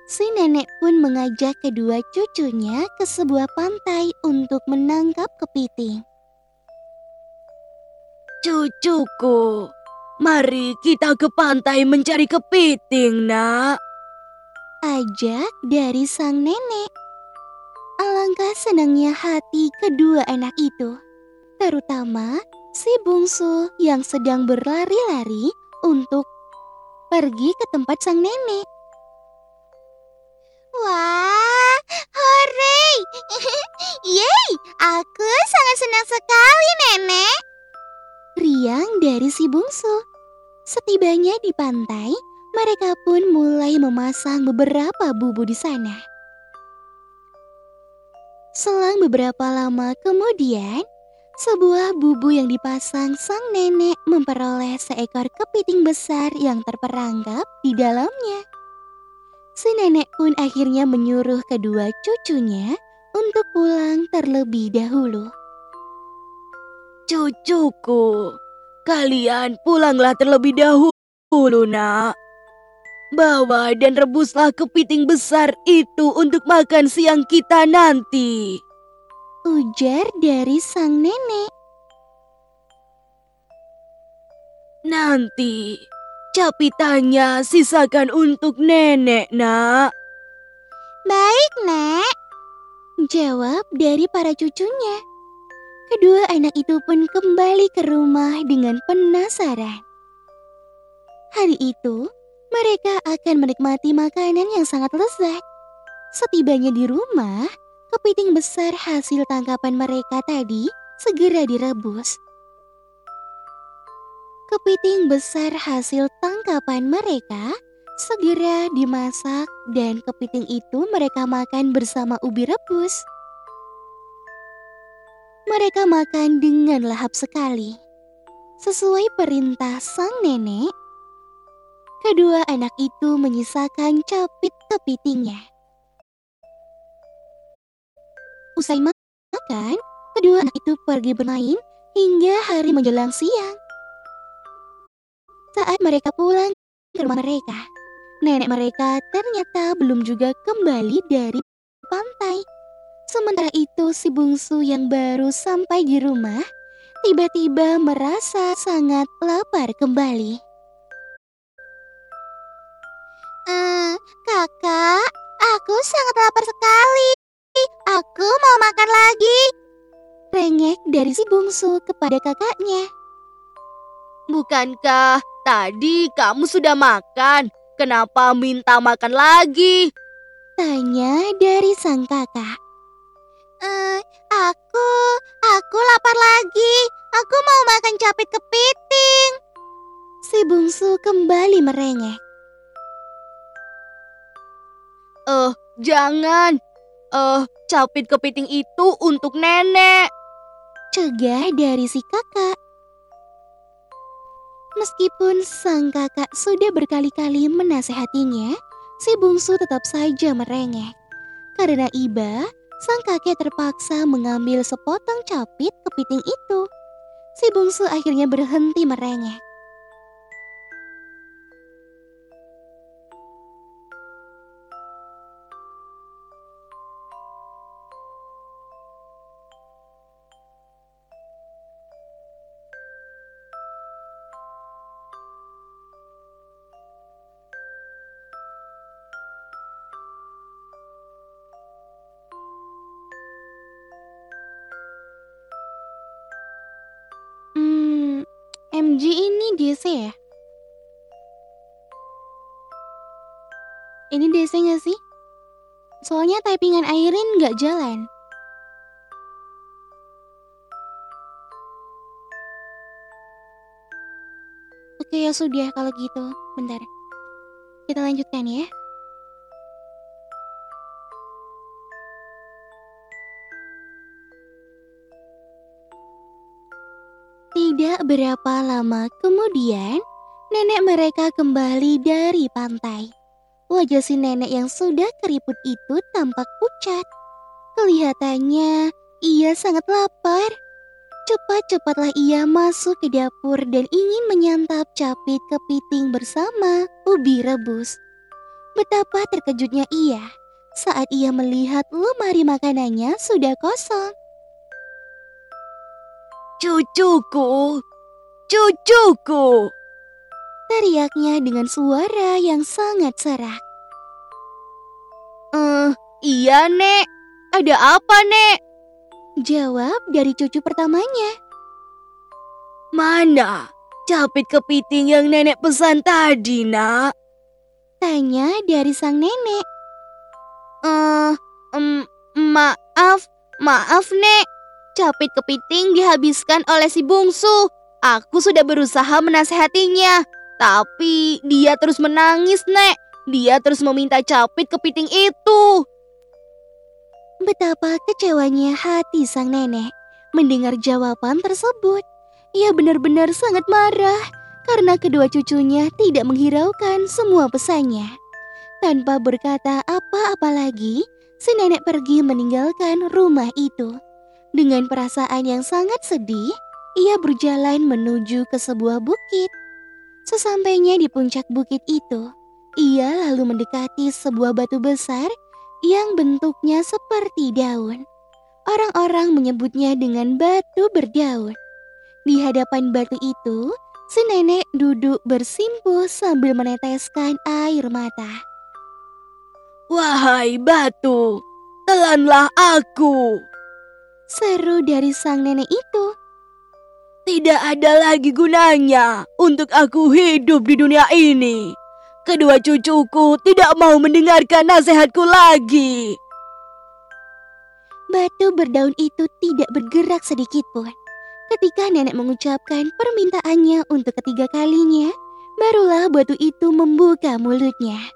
Speaker 1: Si nenek pun mengajak kedua cucunya ke sebuah pantai untuk menangkap kepiting.
Speaker 2: Cucuku, mari kita ke pantai mencari kepiting, nak.
Speaker 1: Ajak dari sang nenek. Alangkah senangnya hati kedua anak itu, terutama si bungsu yang sedang berlari-lari untuk pergi ke tempat sang nenek.
Speaker 3: Wah, hore! Yeay, aku sangat senang sekali, Nenek.
Speaker 1: Riang dari si bungsu. Setibanya di pantai, mereka pun mulai memasang beberapa bubu di sana. Selang beberapa lama kemudian, sebuah bubu yang dipasang sang nenek memperoleh seekor kepiting besar yang terperangkap di dalamnya. Si nenek pun akhirnya menyuruh kedua cucunya untuk pulang terlebih dahulu.
Speaker 2: Cucuku, kalian pulanglah terlebih dahulu, nak. Bawa dan rebuslah kepiting besar itu untuk makan siang kita nanti.
Speaker 1: Ujar dari sang nenek.
Speaker 2: Nanti, capitannya sisakan untuk nenek, nak.
Speaker 3: Baik, Nek.
Speaker 1: Jawab dari para cucunya. Kedua anak itu pun kembali ke rumah dengan penasaran. Hari itu, mereka akan menikmati makanan yang sangat lezat. Setibanya di rumah, kepiting besar hasil tangkapan mereka tadi segera direbus. Kepiting besar hasil tangkapan mereka segera dimasak dan kepiting itu mereka makan bersama ubi rebus. Mereka makan dengan lahap sekali. Sesuai perintah sang nenek, Kedua anak itu menyisakan capit kepitingnya. Usai makan, kedua anak itu pergi bermain hingga hari menjelang siang. Saat mereka pulang ke rumah mereka, nenek mereka ternyata belum juga kembali dari pantai. Sementara itu si bungsu yang baru sampai di rumah tiba-tiba merasa sangat lapar kembali.
Speaker 3: Hmm, kakak, aku sangat lapar sekali. Aku mau makan lagi.
Speaker 1: Rengek dari si bungsu kepada kakaknya.
Speaker 2: Bukankah tadi kamu sudah makan? Kenapa minta makan lagi?
Speaker 1: Tanya dari sang kakak.
Speaker 3: Eh, aku, aku lapar lagi. Aku mau makan capit kepiting.
Speaker 1: Si bungsu kembali merengek.
Speaker 2: Eh, jangan. Eh, capit kepiting itu untuk nenek.
Speaker 1: Cegah dari si kakak. Meskipun sang kakak sudah berkali-kali menasehatinya, si bungsu tetap saja merengek. Karena iba, sang kakek terpaksa mengambil sepotong capit kepiting itu. Si bungsu akhirnya berhenti merengek. Ya? Ini DC nggak sih? Soalnya typingan Airin nggak jalan. Oke ya sudah kalau gitu. Bentar. Kita lanjutkan ya. Tidak berapa lama kemudian, nenek mereka kembali dari pantai. Wajah si nenek yang sudah keriput itu tampak pucat. Kelihatannya ia sangat lapar. Cepat-cepatlah ia masuk ke dapur dan ingin menyantap capit kepiting bersama ubi rebus. Betapa terkejutnya ia saat ia melihat lemari makanannya sudah kosong.
Speaker 2: Cucuku, cucuku.
Speaker 1: Teriaknya dengan suara yang sangat serak.
Speaker 2: Eh, iya, Nek. Ada apa, Nek?
Speaker 1: Jawab dari cucu pertamanya.
Speaker 2: Mana capit kepiting yang nenek pesan tadi, nak?
Speaker 1: Tanya dari sang nenek.
Speaker 3: Eh, em, maaf, maaf, Nek. Capit kepiting dihabiskan oleh si bungsu. Aku sudah berusaha menasehatinya, tapi dia terus menangis, Nek. Dia terus meminta capit kepiting itu.
Speaker 1: Betapa kecewanya hati sang nenek mendengar jawaban tersebut. Ia benar-benar sangat marah karena kedua cucunya tidak menghiraukan semua pesannya. Tanpa berkata apa-apa lagi, si nenek pergi meninggalkan rumah itu. Dengan perasaan yang sangat sedih, ia berjalan menuju ke sebuah bukit. Sesampainya di puncak bukit itu, ia lalu mendekati sebuah batu besar yang bentuknya seperti daun. Orang-orang menyebutnya dengan batu berdaun. Di hadapan batu itu, si nenek duduk bersimpuh sambil meneteskan air mata.
Speaker 2: Wahai batu, telanlah aku.
Speaker 1: Seru dari sang nenek itu.
Speaker 2: Tidak ada lagi gunanya untuk aku hidup di dunia ini. Kedua cucuku tidak mau mendengarkan nasihatku lagi.
Speaker 1: Batu berdaun itu tidak bergerak sedikit pun. Ketika nenek mengucapkan permintaannya untuk ketiga kalinya, barulah batu itu membuka mulutnya.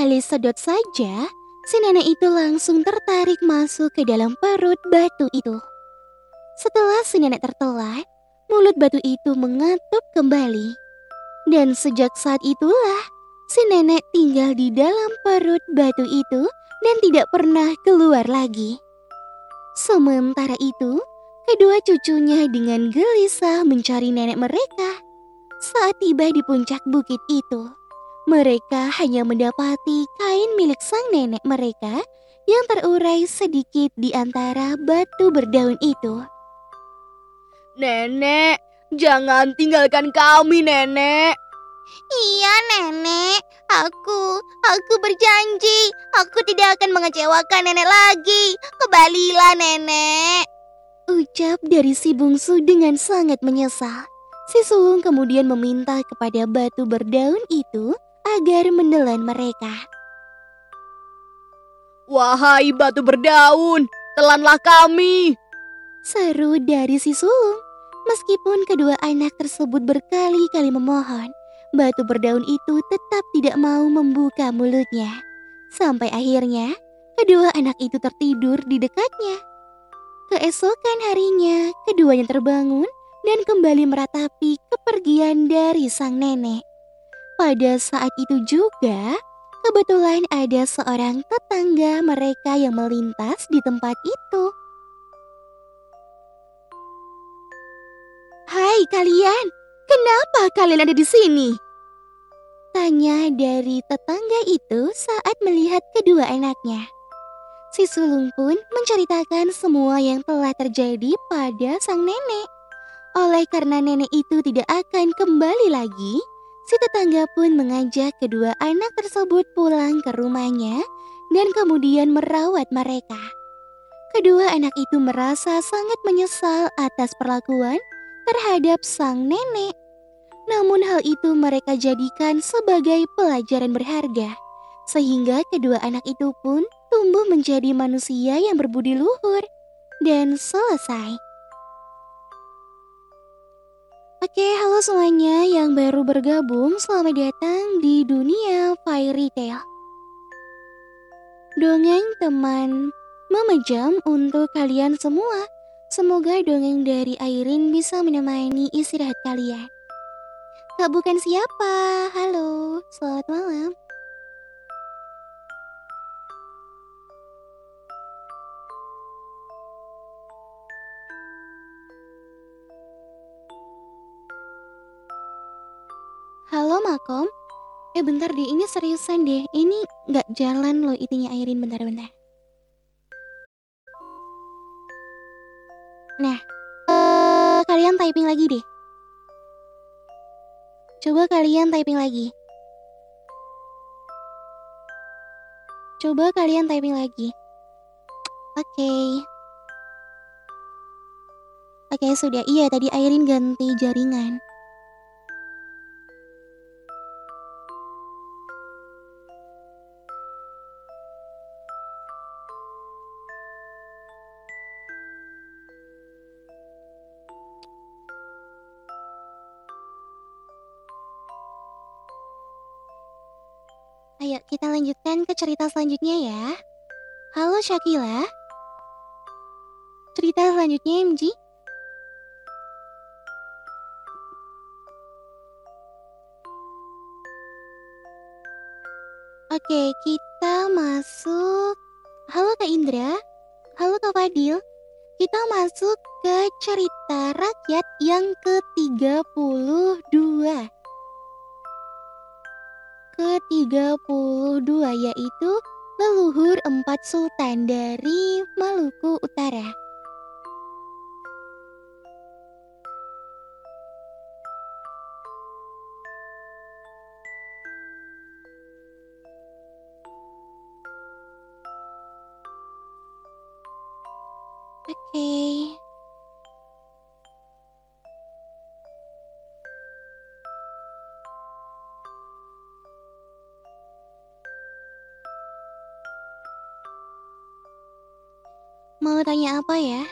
Speaker 1: Sekali sedot saja, si nenek itu langsung tertarik masuk ke dalam perut batu itu. Setelah si nenek tertelan, mulut batu itu mengatup kembali. Dan sejak saat itulah, si nenek tinggal di dalam perut batu itu dan tidak pernah keluar lagi. Sementara itu, kedua cucunya dengan gelisah mencari nenek mereka. Saat tiba di puncak bukit itu, mereka hanya mendapati kain milik sang nenek mereka yang terurai sedikit di antara batu berdaun itu.
Speaker 2: Nenek, jangan tinggalkan kami, Nenek.
Speaker 3: Iya, Nenek. Aku, aku berjanji, aku tidak akan mengecewakan Nenek lagi. Kembalilah, Nenek.
Speaker 1: Ucap dari si bungsu dengan sangat menyesal. Si sulung kemudian meminta kepada batu berdaun itu agar menelan mereka.
Speaker 2: Wahai batu berdaun, telanlah kami.
Speaker 1: Seru dari si sulung. Meskipun kedua anak tersebut berkali-kali memohon, batu berdaun itu tetap tidak mau membuka mulutnya. Sampai akhirnya, kedua anak itu tertidur di dekatnya. Keesokan harinya, keduanya terbangun dan kembali meratapi kepergian dari sang nenek. Pada saat itu juga, kebetulan ada seorang tetangga mereka yang melintas di tempat itu.
Speaker 2: Hai kalian, kenapa kalian ada di sini?
Speaker 1: Tanya dari tetangga itu saat melihat kedua anaknya. Si sulung pun menceritakan semua yang telah terjadi pada sang nenek. Oleh karena nenek itu tidak akan kembali lagi, si tetangga pun mengajak kedua anak tersebut pulang ke rumahnya dan kemudian merawat mereka. Kedua anak itu merasa sangat menyesal atas perlakuan terhadap sang nenek. Namun hal itu mereka jadikan sebagai pelajaran berharga, sehingga kedua anak itu pun tumbuh menjadi manusia yang berbudi luhur. Dan selesai. Oke, halo semuanya yang baru bergabung, selamat datang di dunia fairy tale. Dongeng teman memejam untuk kalian semua. Semoga dongeng dari Airin bisa menemani istirahat kalian. Kak bukan siapa? Halo, selamat malam. Makom. Eh bentar deh, ini seriusan deh. Ini nggak jalan loh itinya Airin bentar-bentar. Nah, eh, kalian typing lagi deh. Coba kalian typing lagi. Coba kalian typing lagi. Oke. Oke, sudah. Iya, tadi Airin ganti jaringan. Lanjutkan ke cerita selanjutnya ya. Halo Shakila. cerita selanjutnya MG. Oke, kita masuk. Halo Kak Indra. Halo Kak Fadil. Kita masuk ke cerita rakyat yang ke-32. Ke-32 yaitu leluhur empat sultan dari Maluku Utara. Apa ya?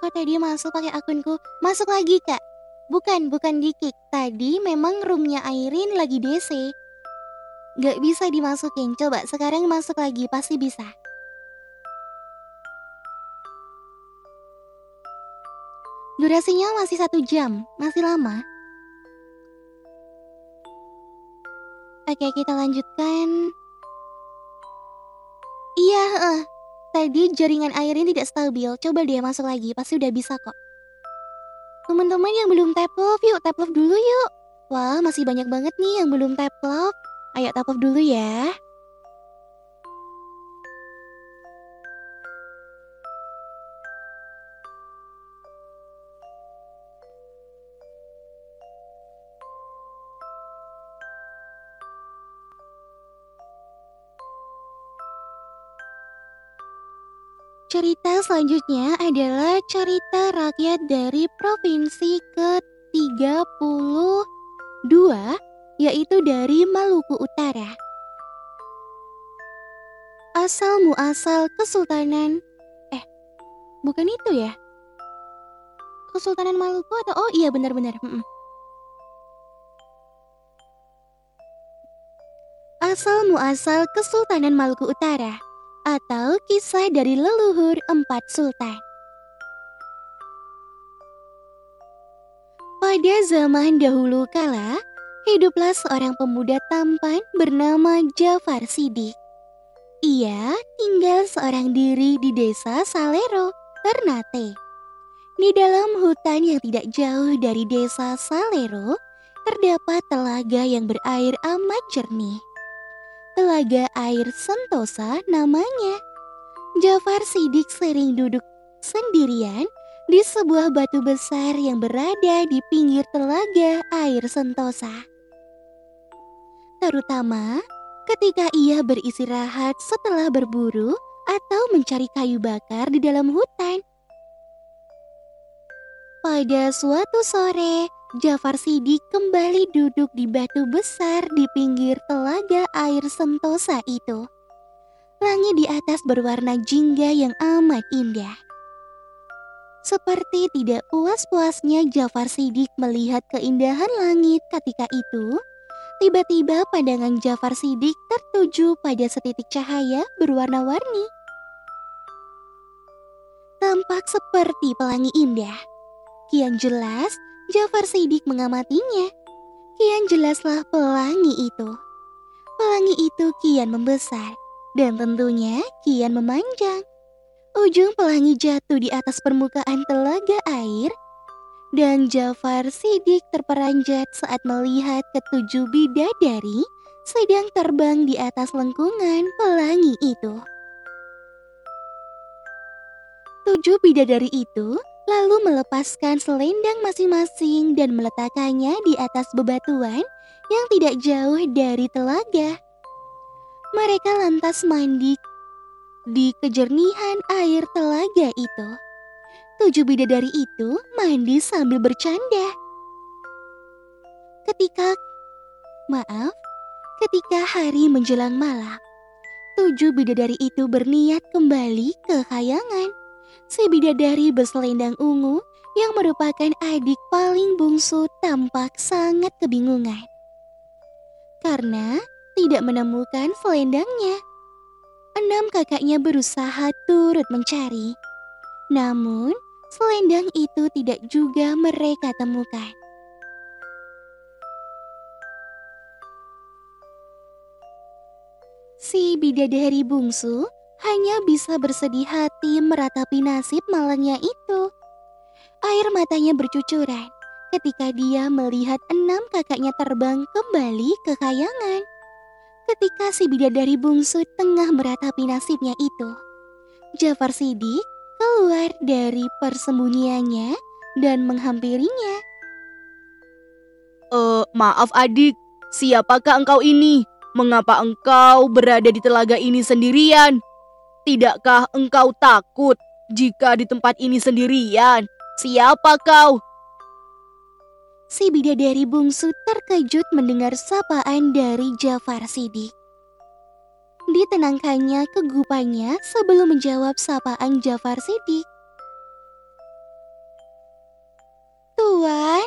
Speaker 1: Kok tadi masuk pakai akunku? Masuk lagi, Kak. Bukan, bukan di kick. Tadi memang roomnya Airin lagi DC. Gak bisa dimasukin. Coba sekarang masuk lagi, pasti bisa. Durasinya masih satu jam, masih lama. Oke, kita lanjutkan. Iya, eh. Tadi jaringan airin tidak stabil. Coba dia masuk lagi, pasti udah bisa kok. Teman-teman yang belum tap love, yuk tap love dulu yuk. Wah, masih banyak banget nih yang belum tap love. Ayo tap love dulu ya. Selanjutnya adalah cerita rakyat dari provinsi ke-32 yaitu dari Maluku Utara. Asal muasal Kesultanan Eh, bukan itu ya? Kesultanan Maluku atau oh iya benar-benar. Mm-mm. Asal muasal Kesultanan Maluku Utara atau kisah dari leluhur empat sultan. Pada zaman dahulu kala, hiduplah seorang pemuda tampan bernama Jafar Sidik. Ia tinggal seorang diri di desa Salero, Ternate. Di dalam hutan yang tidak jauh dari desa Salero, terdapat telaga yang berair amat jernih. Telaga air Sentosa namanya. Jafar Sidik sering duduk sendirian di sebuah batu besar yang berada di pinggir telaga air Sentosa. Terutama ketika ia beristirahat setelah berburu atau mencari kayu bakar di dalam hutan. Pada suatu sore, Jafar Sidik kembali duduk di batu besar di pinggir telaga air sentosa itu. Langit di atas berwarna jingga yang amat indah. Seperti tidak puas-puasnya Jafar Sidik melihat keindahan langit ketika itu, tiba-tiba pandangan Jafar Sidik tertuju pada setitik cahaya berwarna-warni. Tampak seperti pelangi indah. Kian jelas, Jafar Sidik mengamatinya. Kian jelaslah pelangi itu. Pelangi itu kian membesar dan tentunya kian memanjang. Ujung pelangi jatuh di atas permukaan telaga air dan Jafar Sidik terperanjat saat melihat ketujuh bidadari sedang terbang di atas lengkungan pelangi itu. Tujuh bidadari itu lalu melepaskan selendang masing-masing dan meletakkannya di atas bebatuan yang tidak jauh dari telaga. Mereka lantas mandi di kejernihan air telaga itu. Tujuh bidadari itu mandi sambil bercanda. Ketika, maaf, ketika hari menjelang malam, tujuh bidadari itu berniat kembali ke kayangan si bidadari berselendang ungu yang merupakan adik paling bungsu tampak sangat kebingungan. Karena tidak menemukan selendangnya. enam kakaknya berusaha turut mencari. Namun, selendang itu tidak juga mereka temukan. Si bidadari bungsu hanya bisa bersedih hati meratapi nasib malangnya itu. Air matanya bercucuran ketika dia melihat enam kakaknya terbang kembali ke kayangan. Ketika si bidadari bungsu tengah meratapi nasibnya itu, Jafar Sidik keluar dari persembunyiannya dan menghampirinya.
Speaker 2: Eh, maaf adik, siapakah engkau ini? Mengapa engkau berada di telaga ini sendirian? Tidakkah engkau takut jika di tempat ini sendirian? Siapa kau?
Speaker 1: Si bidadari bungsu terkejut mendengar sapaan dari Jafar Sidik. Ditenangkannya kegupannya sebelum menjawab sapaan Jafar Sidik. Tuan,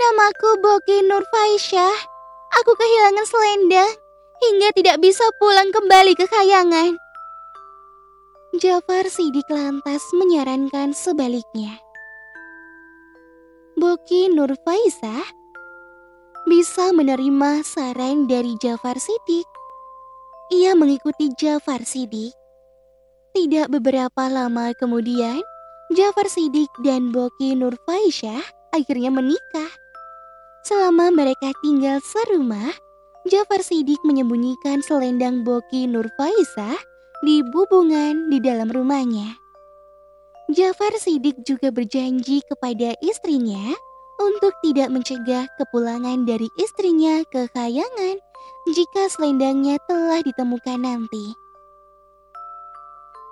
Speaker 1: namaku Boki Nur Faisyah. Aku kehilangan selendang hingga tidak bisa pulang kembali ke kayangan. Jafar Sidik lantas menyarankan sebaliknya. Boki Nur Faisah bisa menerima saran dari Jafar Sidik. Ia mengikuti Jafar Sidik. Tidak beberapa lama kemudian, Jafar Sidik dan Boki Nur Faisyah akhirnya menikah. Selama mereka tinggal serumah, Jafar Sidik menyembunyikan selendang Boki Nur Faisah di bubungan di dalam rumahnya. Jafar Sidik juga berjanji kepada istrinya untuk tidak mencegah kepulangan dari istrinya ke kayangan jika selendangnya telah ditemukan nanti.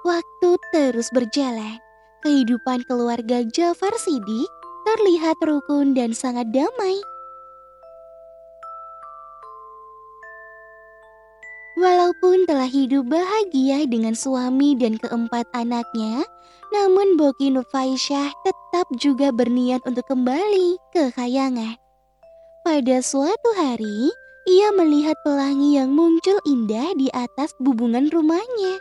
Speaker 1: Waktu terus berjalan, kehidupan keluarga Jafar Sidik terlihat rukun dan sangat damai. Walaupun telah hidup bahagia dengan suami dan keempat anaknya, namun Boki Nufaisyah tetap juga berniat untuk kembali ke kayangan. Pada suatu hari, ia melihat pelangi yang muncul indah di atas bubungan rumahnya.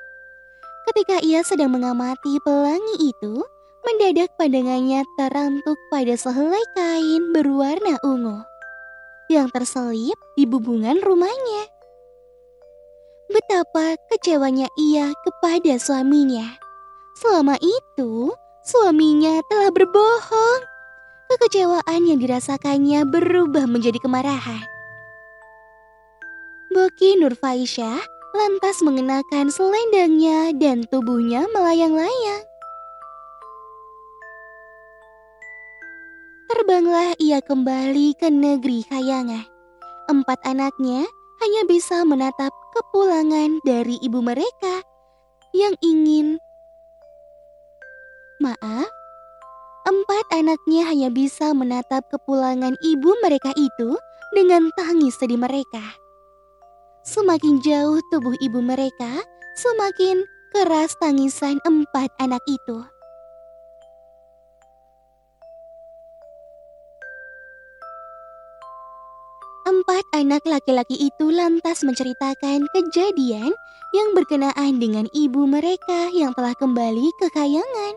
Speaker 1: Ketika ia sedang mengamati pelangi itu, mendadak pandangannya terantuk pada sehelai kain berwarna ungu yang terselip di bubungan rumahnya betapa kecewanya ia kepada suaminya. Selama itu, suaminya telah berbohong. Kekecewaan yang dirasakannya berubah menjadi kemarahan. Boki Nur Faisyah lantas mengenakan selendangnya dan tubuhnya melayang-layang. Terbanglah ia kembali ke negeri kayangan. Empat anaknya hanya bisa menatap kepulangan dari ibu mereka yang ingin maaf. Empat anaknya hanya bisa menatap kepulangan ibu mereka itu dengan tangis sedih mereka. Semakin jauh tubuh ibu mereka, semakin keras tangisan empat anak itu. Empat anak laki-laki itu lantas menceritakan kejadian yang berkenaan dengan ibu mereka yang telah kembali ke kayangan.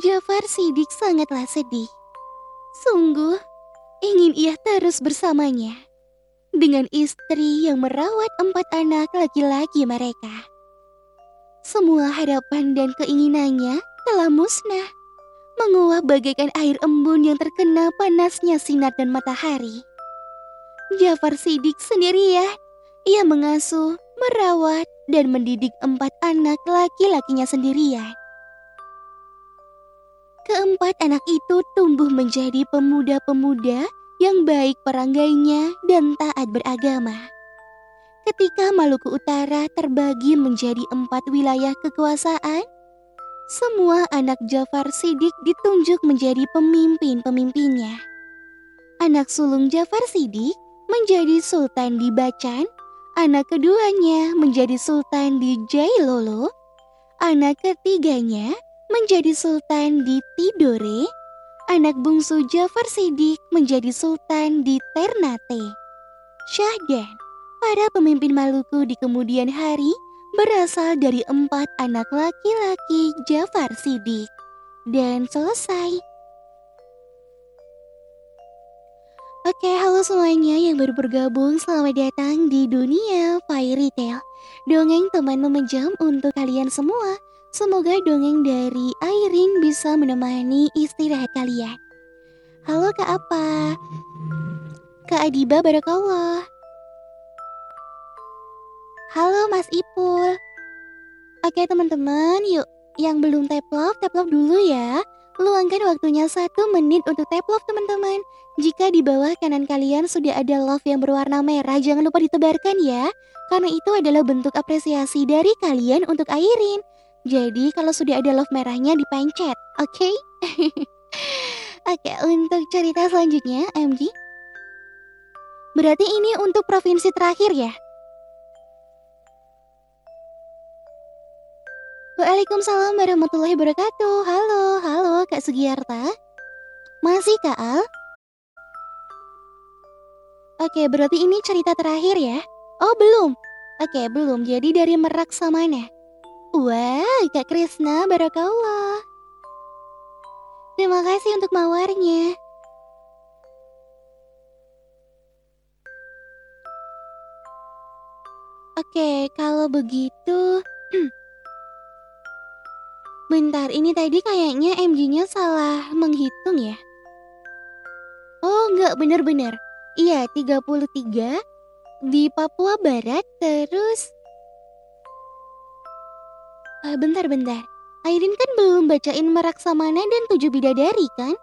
Speaker 1: Jafar Sidik sangatlah sedih. Sungguh, ingin ia terus bersamanya dengan istri yang merawat empat anak laki-laki mereka. Semua harapan dan keinginannya telah musnah menguap bagaikan air embun yang terkena panasnya sinar dan matahari. Jafar Sidik sendirian, ia mengasuh, merawat, dan mendidik empat anak laki-lakinya sendirian. Keempat anak itu tumbuh menjadi pemuda-pemuda yang baik peranggainya dan taat beragama. Ketika Maluku Utara terbagi menjadi empat wilayah kekuasaan, semua anak Jafar Sidik ditunjuk menjadi pemimpin-pemimpinnya. Anak sulung Jafar Sidik menjadi sultan di Bacan, anak keduanya menjadi sultan di Jailolo, anak ketiganya menjadi sultan di Tidore, anak bungsu Jafar Siddiq menjadi sultan di Ternate. Syahdan, para pemimpin Maluku di kemudian hari berasal dari empat anak laki-laki Jafar Siddiq. Dan selesai. Oke, halo semuanya yang baru bergabung. Selamat datang di dunia Fairy Tale. Dongeng teman memejam untuk kalian semua. Semoga dongeng dari Airin bisa menemani istirahat kalian. Halo Kak Apa? Kak Adiba Barakallah. Halo Mas Ipul. Oke teman-teman, yuk yang belum tap love, tap love dulu ya. Luangkan waktunya satu menit untuk tap love teman-teman. Jika di bawah kanan kalian sudah ada love yang berwarna merah, jangan lupa ditebarkan ya. Karena itu adalah bentuk apresiasi dari kalian untuk Airin. Jadi kalau sudah ada love merahnya dipencet, oke? Okay? oke, untuk cerita selanjutnya, MG. Berarti ini untuk provinsi terakhir ya? Waalaikumsalam warahmatullahi wabarakatuh. Halo, halo Kak Sugiarta. Masih Kak Al? Oke, berarti ini cerita terakhir ya? Oh, belum. Oke, belum. Jadi dari Merak Samana. Wah, Kak Krisna, barakallah. Terima kasih untuk mawarnya. Oke, kalau begitu... Bentar, ini tadi kayaknya MG-nya salah menghitung ya? Oh, enggak, bener-bener. Iya, 33 di Papua Barat, terus... Uh, bentar, bentar. Airin kan belum bacain Meraksamana dan Tujuh Bidadari, kan?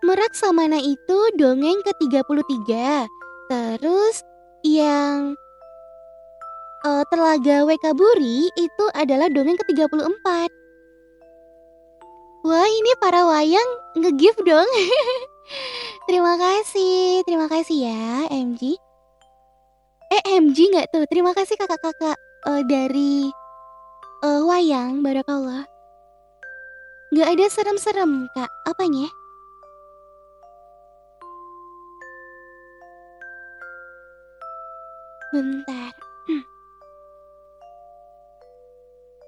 Speaker 1: Meraksamana itu dongeng ke-33. Terus yang uh, Telaga Wekaburi itu adalah dongeng ke-34. Wah, ini para wayang nge-gift dong. terima kasih, terima kasih ya, MG. Eh, MG nggak tuh? Terima kasih kakak-kakak uh, dari uh, wayang, barakallah. Nggak ada serem-serem, kak. Apanya? Bentar.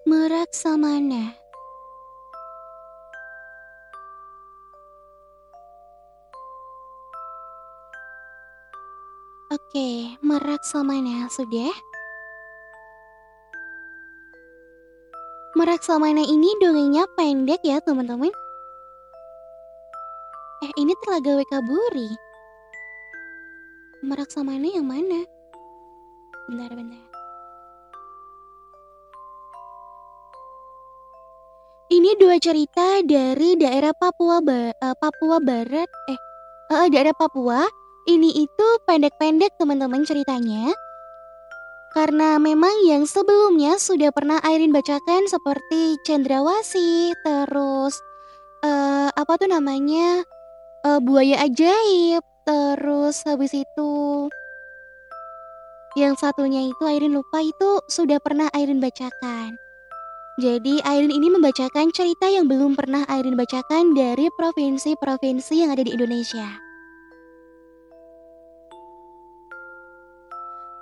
Speaker 1: Merak Samana. Oke, merak samana sudah. Merak samana ini dongengnya pendek ya teman-teman. Eh ini telaga Wekaburi. Merak samana yang mana? Bentar, Ini dua cerita dari daerah Papua ba uh, Papua Barat eh uh, daerah Papua. Ini itu pendek-pendek teman-teman ceritanya. Karena memang yang sebelumnya sudah pernah Airin bacakan seperti Cendrawasih, terus uh, apa tuh namanya? Uh, buaya ajaib, terus habis itu yang satunya itu Airin lupa itu sudah pernah Airin bacakan. Jadi Airin ini membacakan cerita yang belum pernah Airin bacakan dari provinsi-provinsi yang ada di Indonesia.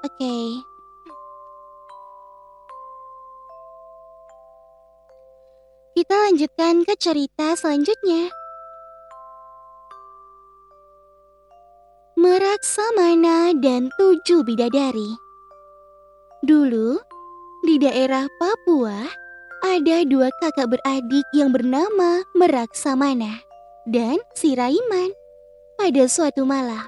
Speaker 1: Oke. Okay. Kita lanjutkan ke cerita selanjutnya. Meraksamana dan tujuh bidadari. Dulu, di daerah Papua, ada dua kakak beradik yang bernama Meraksamana dan Siraiman. Pada suatu malam,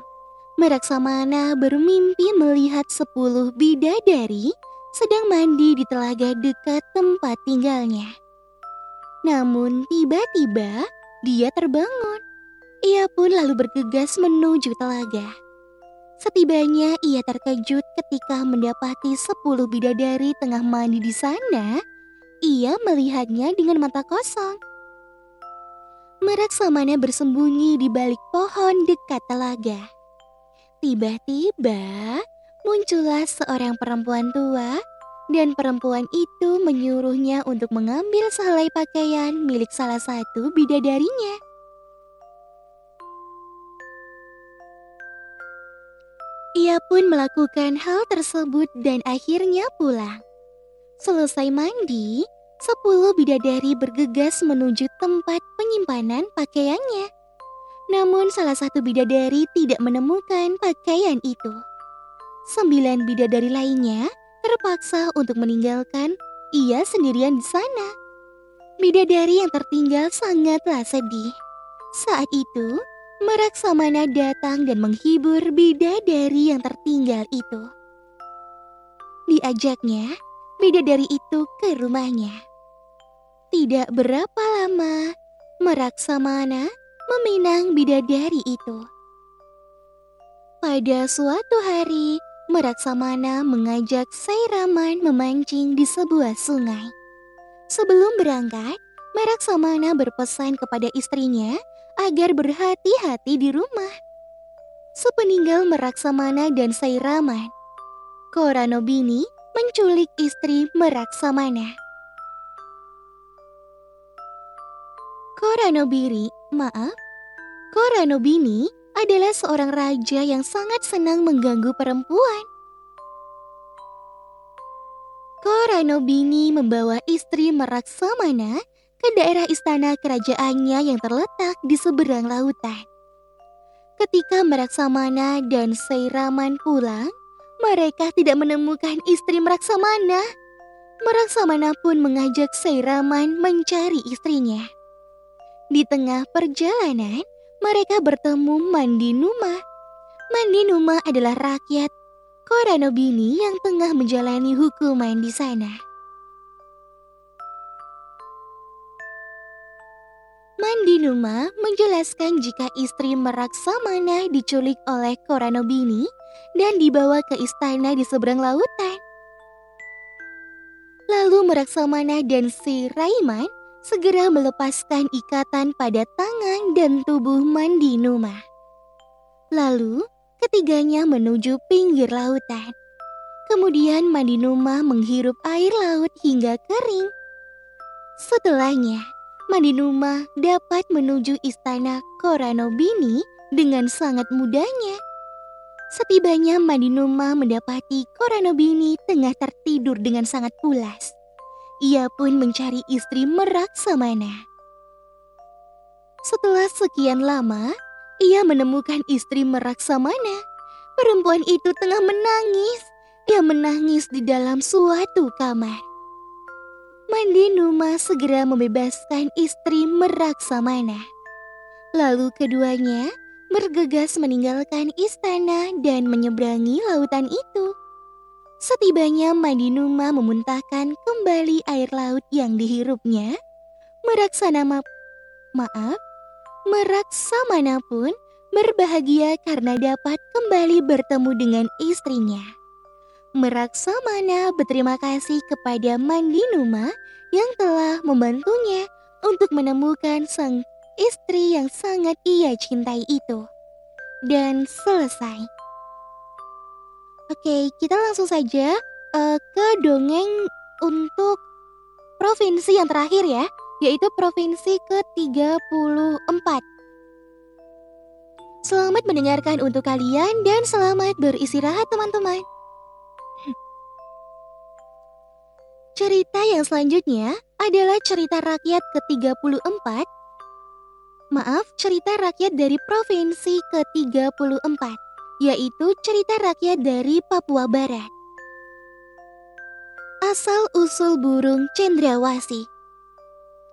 Speaker 1: Meraksamana bermimpi melihat sepuluh bidadari sedang mandi di telaga dekat tempat tinggalnya. Namun tiba-tiba dia terbangun. Ia pun lalu bergegas menuju telaga. Setibanya ia terkejut ketika mendapati sepuluh bidadari tengah mandi di sana ia melihatnya dengan mata kosong. Meraksamana bersembunyi di balik pohon dekat telaga. Tiba-tiba muncullah seorang perempuan tua dan perempuan itu menyuruhnya untuk mengambil sehelai pakaian milik salah satu bidadarinya. Ia pun melakukan hal tersebut dan akhirnya pulang. Selesai mandi, sepuluh bidadari bergegas menuju tempat penyimpanan pakaiannya. Namun salah satu bidadari tidak menemukan pakaian itu. Sembilan bidadari lainnya terpaksa untuk meninggalkan ia sendirian di sana. Bidadari yang tertinggal sangatlah sedih. Saat itu, Meraksamana datang dan menghibur bidadari yang tertinggal itu. Diajaknya, bidadari itu ke rumahnya. Tidak berapa lama, Meraksamana meminang bidadari itu. Pada suatu hari, Meraksamana mengajak Sairaman memancing di sebuah sungai. Sebelum berangkat, Meraksamana berpesan kepada istrinya agar berhati-hati di rumah. Sepeninggal Meraksamana dan Sairaman, Koranobini menculik istri Meraksamana. Koranobiri, maaf, Koranobini adalah seorang raja yang sangat senang mengganggu perempuan. Koranobini membawa istri Meraksamana ke daerah istana kerajaannya yang terletak di seberang lautan. Ketika Meraksamana dan Seiraman pulang, mereka tidak menemukan istri Meraksamana. Meraksamana pun mengajak Seiraman mencari istrinya. Di tengah perjalanan, mereka bertemu Mandinuma. Mandinuma adalah rakyat Koranobini yang tengah menjalani hukuman di sana. Mandinuma menjelaskan jika istri Meraksamana diculik oleh Koranobini dan dibawa ke istana di seberang lautan. Lalu Meraksamana dan si Raiman segera melepaskan ikatan pada tangan dan tubuh Mandinuma. Lalu ketiganya menuju pinggir lautan. Kemudian Mandinuma menghirup air laut hingga kering. Setelahnya, Mandinuma dapat menuju istana Koranobini dengan sangat mudahnya. Setibanya Mandinuma mendapati Koranobini tengah tertidur dengan sangat pulas. Ia pun mencari istri Meraksamana. Setelah sekian lama, ia menemukan istri Meraksamana. Perempuan itu tengah menangis. Dia menangis di dalam suatu kamar. Mandi Numa segera membebaskan istri Meraksamana. Lalu keduanya bergegas meninggalkan istana dan menyeberangi lautan itu. Setibanya Mandi Numa memuntahkan kembali air laut yang dihirupnya, Meraksana ma maaf, Meraksamana pun berbahagia karena dapat kembali bertemu dengan istrinya. Meraksamana berterima kasih kepada Mandinuma yang telah membantunya untuk menemukan sang istri yang sangat ia cintai itu. Dan selesai. Oke, kita langsung saja uh, ke dongeng untuk provinsi yang terakhir ya, yaitu provinsi ke-34. Selamat mendengarkan untuk kalian dan selamat beristirahat teman-teman. Cerita yang selanjutnya adalah cerita rakyat ke-34. Maaf, cerita rakyat dari provinsi ke-34, yaitu cerita rakyat dari Papua Barat. Asal-usul burung cendrawasi.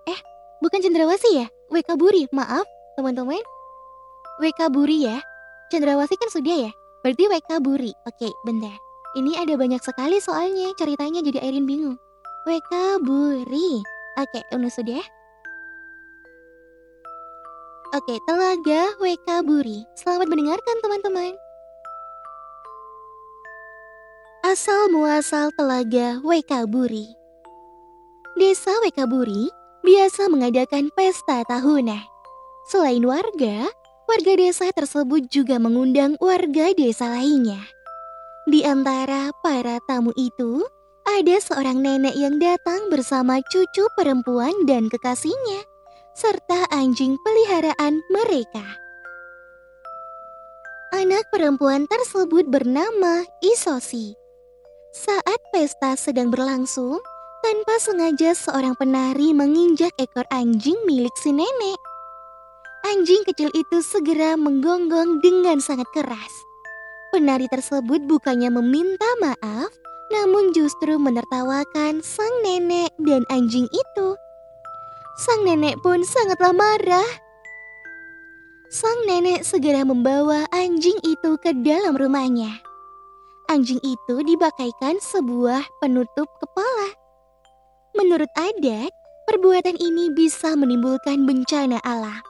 Speaker 1: Eh, bukan cendrawasi ya? Wekaburi, maaf teman-teman. Wekaburi ya. Cendrawasi kan sudah ya? Berarti Wekaburi. Oke, bentar. Ini ada banyak sekali soalnya, ceritanya jadi Airin bingung. Wekaburi. Oke, Unu sudah. Oke, Telaga Wekaburi. Selamat mendengarkan teman-teman. Asal muasal Telaga Wekaburi. Desa Wekaburi biasa mengadakan pesta tahunan. Selain warga, warga desa tersebut juga mengundang warga desa lainnya. Di antara para tamu itu, ada seorang nenek yang datang bersama cucu perempuan dan kekasihnya, serta anjing peliharaan mereka. Anak perempuan tersebut bernama Isosi. Saat pesta sedang berlangsung, tanpa sengaja seorang penari menginjak ekor anjing milik si nenek. Anjing kecil itu segera menggonggong dengan sangat keras. Penari tersebut bukannya meminta maaf, namun justru menertawakan sang nenek dan anjing itu. Sang nenek pun sangatlah marah. Sang nenek segera membawa anjing itu ke dalam rumahnya. Anjing itu dibakaikan sebuah penutup kepala. Menurut adat, perbuatan ini bisa menimbulkan bencana alam.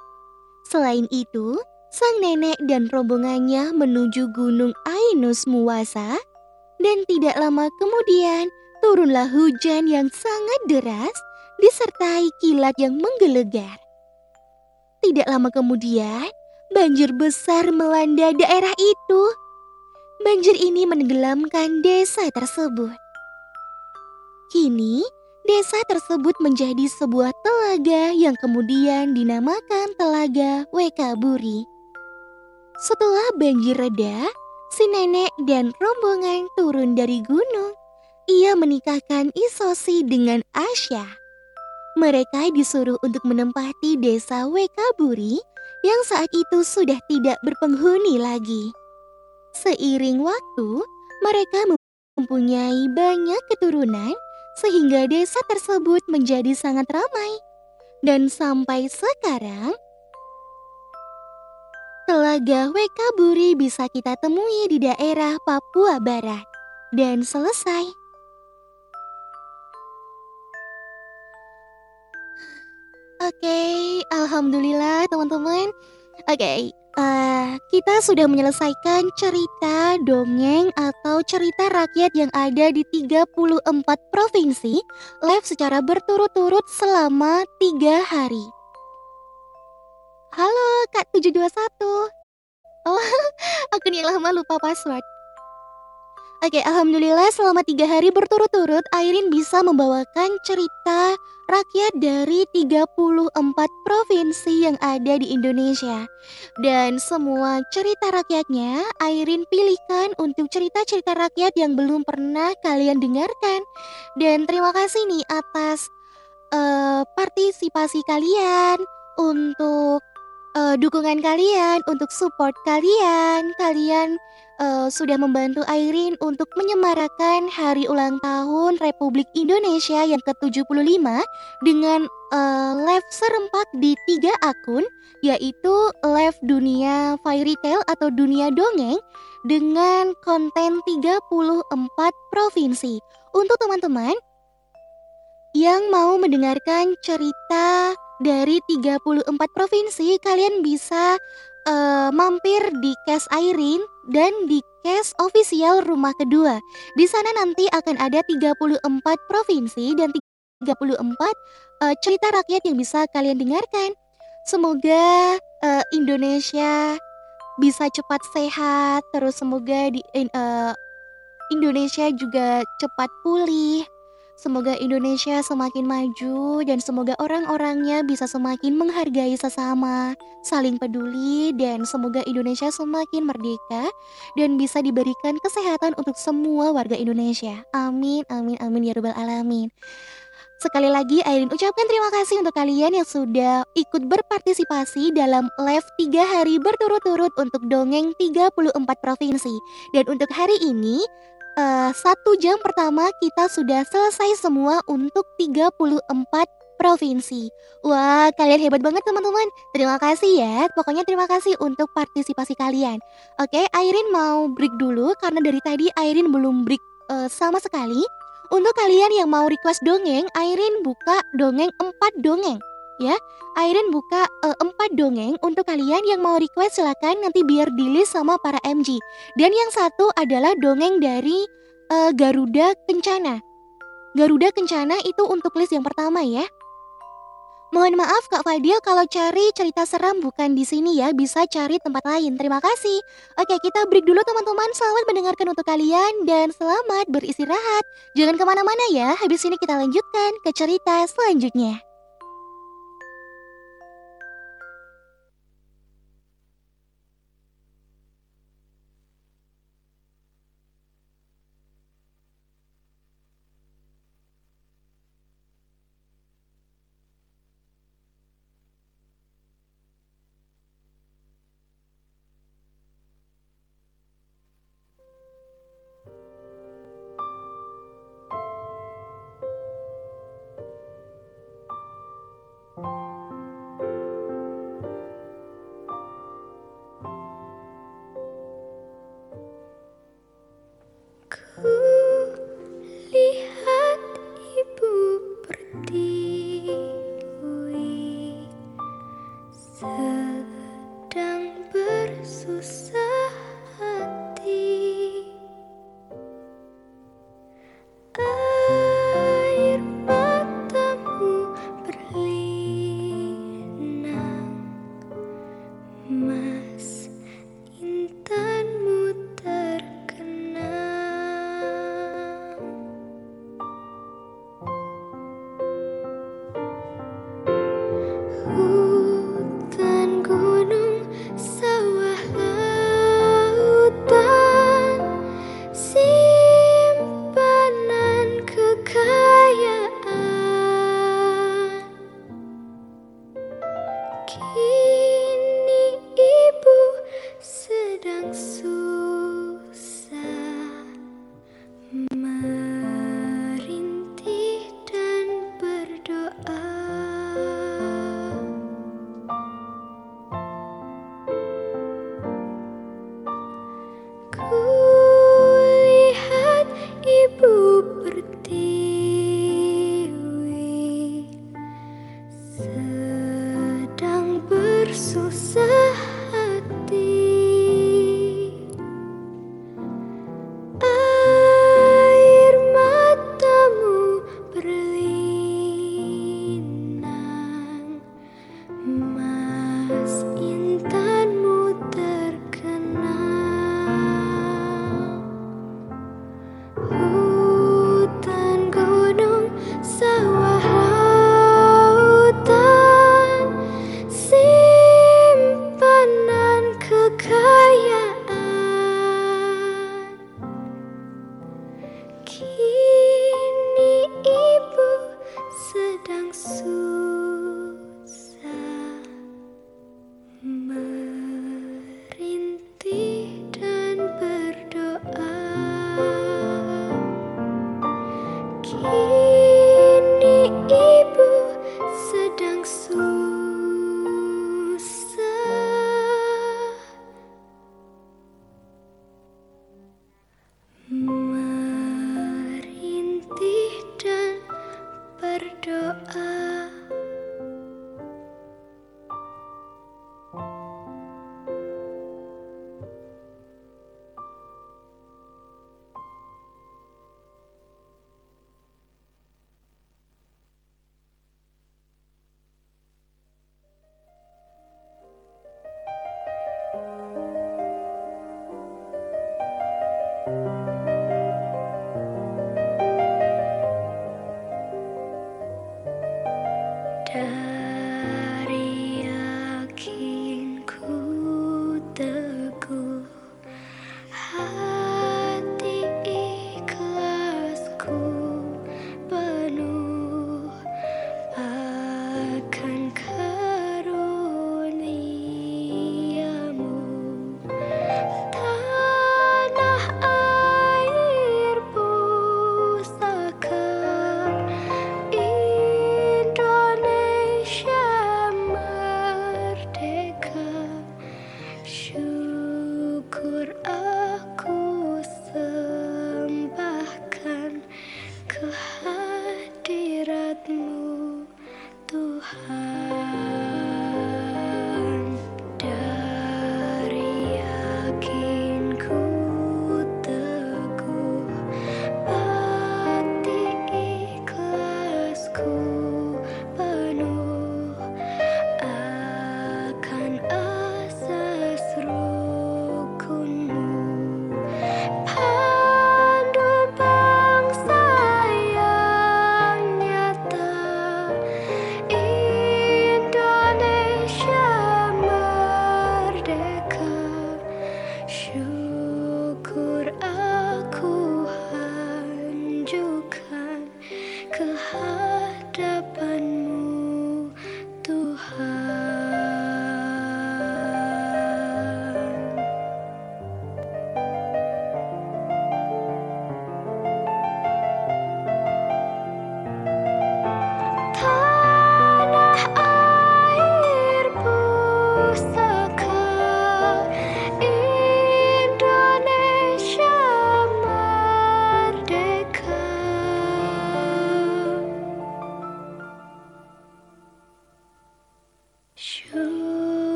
Speaker 1: Selain itu, sang nenek dan rombongannya menuju Gunung Ainus Muwasa dan tidak lama kemudian turunlah hujan yang sangat deras disertai kilat yang menggelegar. Tidak lama kemudian, banjir besar melanda daerah itu. Banjir ini menenggelamkan desa tersebut. Kini, desa tersebut menjadi sebuah telaga yang kemudian dinamakan Telaga Wekaburi. Setelah banjir reda, si nenek dan rombongan turun dari gunung. Ia menikahkan Isosi dengan Asya. Mereka disuruh untuk menempati desa Wekaburi yang saat itu sudah tidak berpenghuni lagi. Seiring waktu, mereka mempunyai banyak keturunan sehingga desa tersebut menjadi sangat ramai. Dan sampai sekarang, Telaga Wekaburi bisa kita temui di daerah Papua Barat. Dan selesai. Oke, alhamdulillah teman-teman. Oke, uh, kita sudah menyelesaikan cerita dongeng atau cerita rakyat yang ada di 34 provinsi live secara berturut-turut selama tiga hari. Halo Kak 721. Oh, aku nih lama lupa password. Oke, Alhamdulillah selama tiga hari berturut-turut Airin bisa membawakan cerita rakyat dari 34 provinsi yang ada di Indonesia. Dan semua cerita rakyatnya Airin pilihkan untuk cerita-cerita rakyat yang belum pernah kalian dengarkan. Dan terima kasih nih atas uh, partisipasi kalian untuk uh, dukungan kalian, untuk support kalian. Kalian uh, sudah membantu Airin untuk menyemarakan hari ulang tahun Republik Indonesia yang ke-75 dengan uh, live serempak di tiga akun, yaitu live dunia fairy tale atau dunia dongeng dengan konten 34 provinsi. Untuk teman-teman yang mau mendengarkan cerita dari 34 provinsi, kalian bisa uh, mampir di Cash Airin dan di Cash official rumah kedua. Di sana nanti akan ada 34 provinsi dan 34 uh, eh, cerita rakyat yang bisa kalian dengarkan. Semoga uh, Indonesia bisa cepat sehat, terus semoga di uh, Indonesia juga cepat pulih Semoga Indonesia semakin maju dan semoga orang-orangnya bisa semakin menghargai sesama, saling peduli dan semoga Indonesia semakin merdeka dan bisa diberikan kesehatan untuk semua warga Indonesia. Amin, amin, amin ya rabbal alamin. Sekali lagi Airin ucapkan terima kasih untuk kalian yang sudah ikut berpartisipasi dalam live 3 hari berturut-turut untuk dongeng 34 provinsi. Dan untuk hari ini uh, satu jam pertama kita sudah selesai semua untuk 34 provinsi. Wah, kalian hebat banget teman-teman. Terima kasih ya. Pokoknya terima kasih untuk partisipasi kalian. Oke, Airin mau break dulu karena dari tadi Airin belum break uh, sama sekali. Untuk kalian yang mau request dongeng, Airin buka dongeng 4 dongeng ya. Airin buka uh, dongeng untuk kalian yang mau request silahkan nanti biar di list sama para MG. Dan yang satu adalah dongeng dari uh, Garuda Kencana. Garuda Kencana itu untuk list yang pertama ya. Mohon maaf Kak Fadil kalau cari cerita seram bukan di sini ya, bisa cari tempat lain. Terima kasih. Oke, kita break dulu teman-teman. Selamat mendengarkan untuk kalian dan selamat beristirahat. Jangan ke mana-mana ya, habis ini kita lanjutkan ke cerita selanjutnya.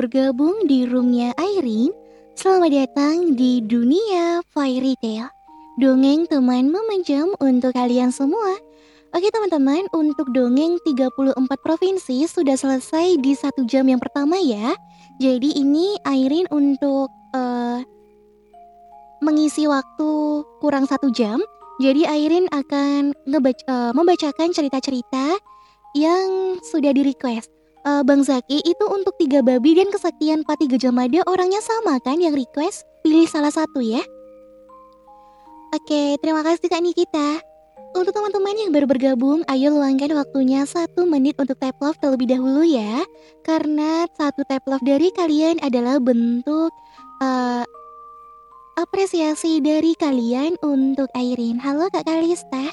Speaker 1: Bergabung di roomnya Airin. Selamat datang di dunia Fairy Tail. Dongeng teman memanjam untuk kalian semua. Oke teman-teman, untuk dongeng 34 provinsi sudah selesai di satu jam yang pertama ya. Jadi ini Airin untuk uh, mengisi waktu kurang satu jam. Jadi Airin akan uh, membacakan cerita-cerita yang sudah di request uh, Bang Zaki itu untuk tiga babi dan kesaktian Pati Gajah Mada orangnya sama kan yang request? Pilih salah satu ya. Oke, terima kasih Kak Nikita. Untuk teman-teman yang baru bergabung, ayo luangkan waktunya satu menit untuk tap love terlebih dahulu ya. Karena satu tap love dari kalian adalah bentuk uh, apresiasi dari kalian untuk Airin. Halo Kak Kalista.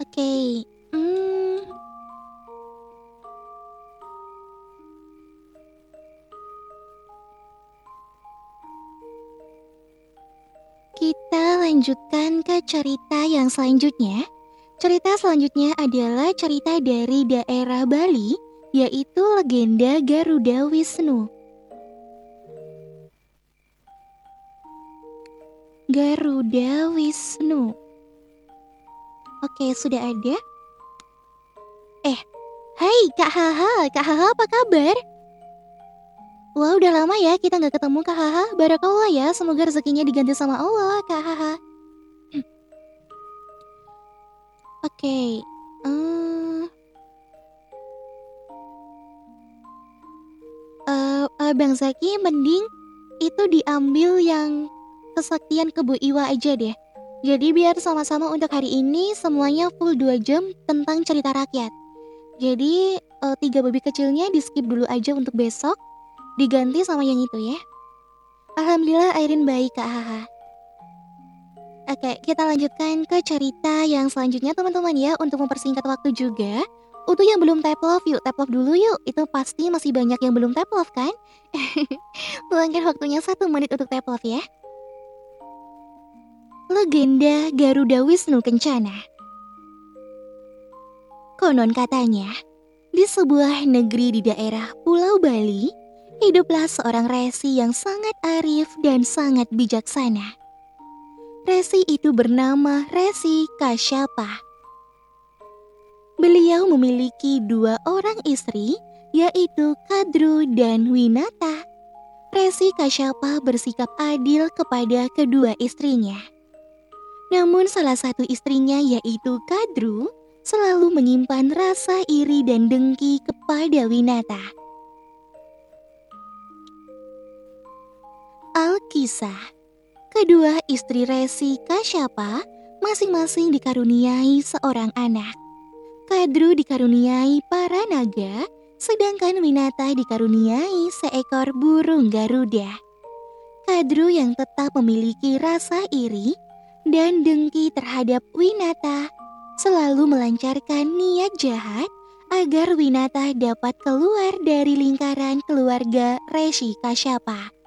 Speaker 1: Oke, okay. hmm, Kita lanjutkan ke cerita yang selanjutnya. Cerita selanjutnya adalah cerita dari daerah Bali, yaitu legenda Garuda Wisnu. Garuda Wisnu. Oke, sudah ada. Eh, hai Kak Haha, Kak Haha apa kabar? Wah udah lama ya kita nggak ketemu Kak Haha. Barakallah ya, semoga rezekinya diganti sama Allah Kak Haha. Oke, okay. uh, uh, Bang Zaki mending itu diambil yang kesaktian kebu Iwa aja deh. Jadi biar sama-sama untuk hari ini semuanya full 2 jam tentang cerita rakyat. Jadi uh, tiga babi kecilnya di skip dulu aja untuk besok diganti sama yang itu ya. Alhamdulillah Airin baik Kak Haha. Oke, kita lanjutkan ke cerita yang selanjutnya teman-teman ya untuk mempersingkat waktu juga. Untuk yang belum tap love yuk, tap love dulu yuk. Itu pasti masih banyak yang belum tap love kan? Luangkan waktunya satu menit untuk tap love ya. Legenda Garuda Wisnu Kencana Konon katanya, di sebuah negeri di daerah Pulau Bali, hiduplah seorang resi yang sangat arif dan sangat bijaksana. Resi itu bernama Resi Kasyapa. Beliau memiliki dua orang istri, yaitu Kadru dan Winata. Resi Kasyapa bersikap adil kepada kedua istrinya. Namun salah satu istrinya yaitu Kadru selalu menyimpan rasa iri dan dengki kepada Winata. Alkisah Kedua istri Resi Kasyapa masing-masing dikaruniai seorang anak. Kadru dikaruniai para naga, sedangkan Winata dikaruniai seekor burung Garuda. Kadru yang tetap memiliki rasa iri dan dengki terhadap Winata selalu melancarkan niat jahat agar Winata dapat keluar dari lingkaran keluarga Resi Kasyapa.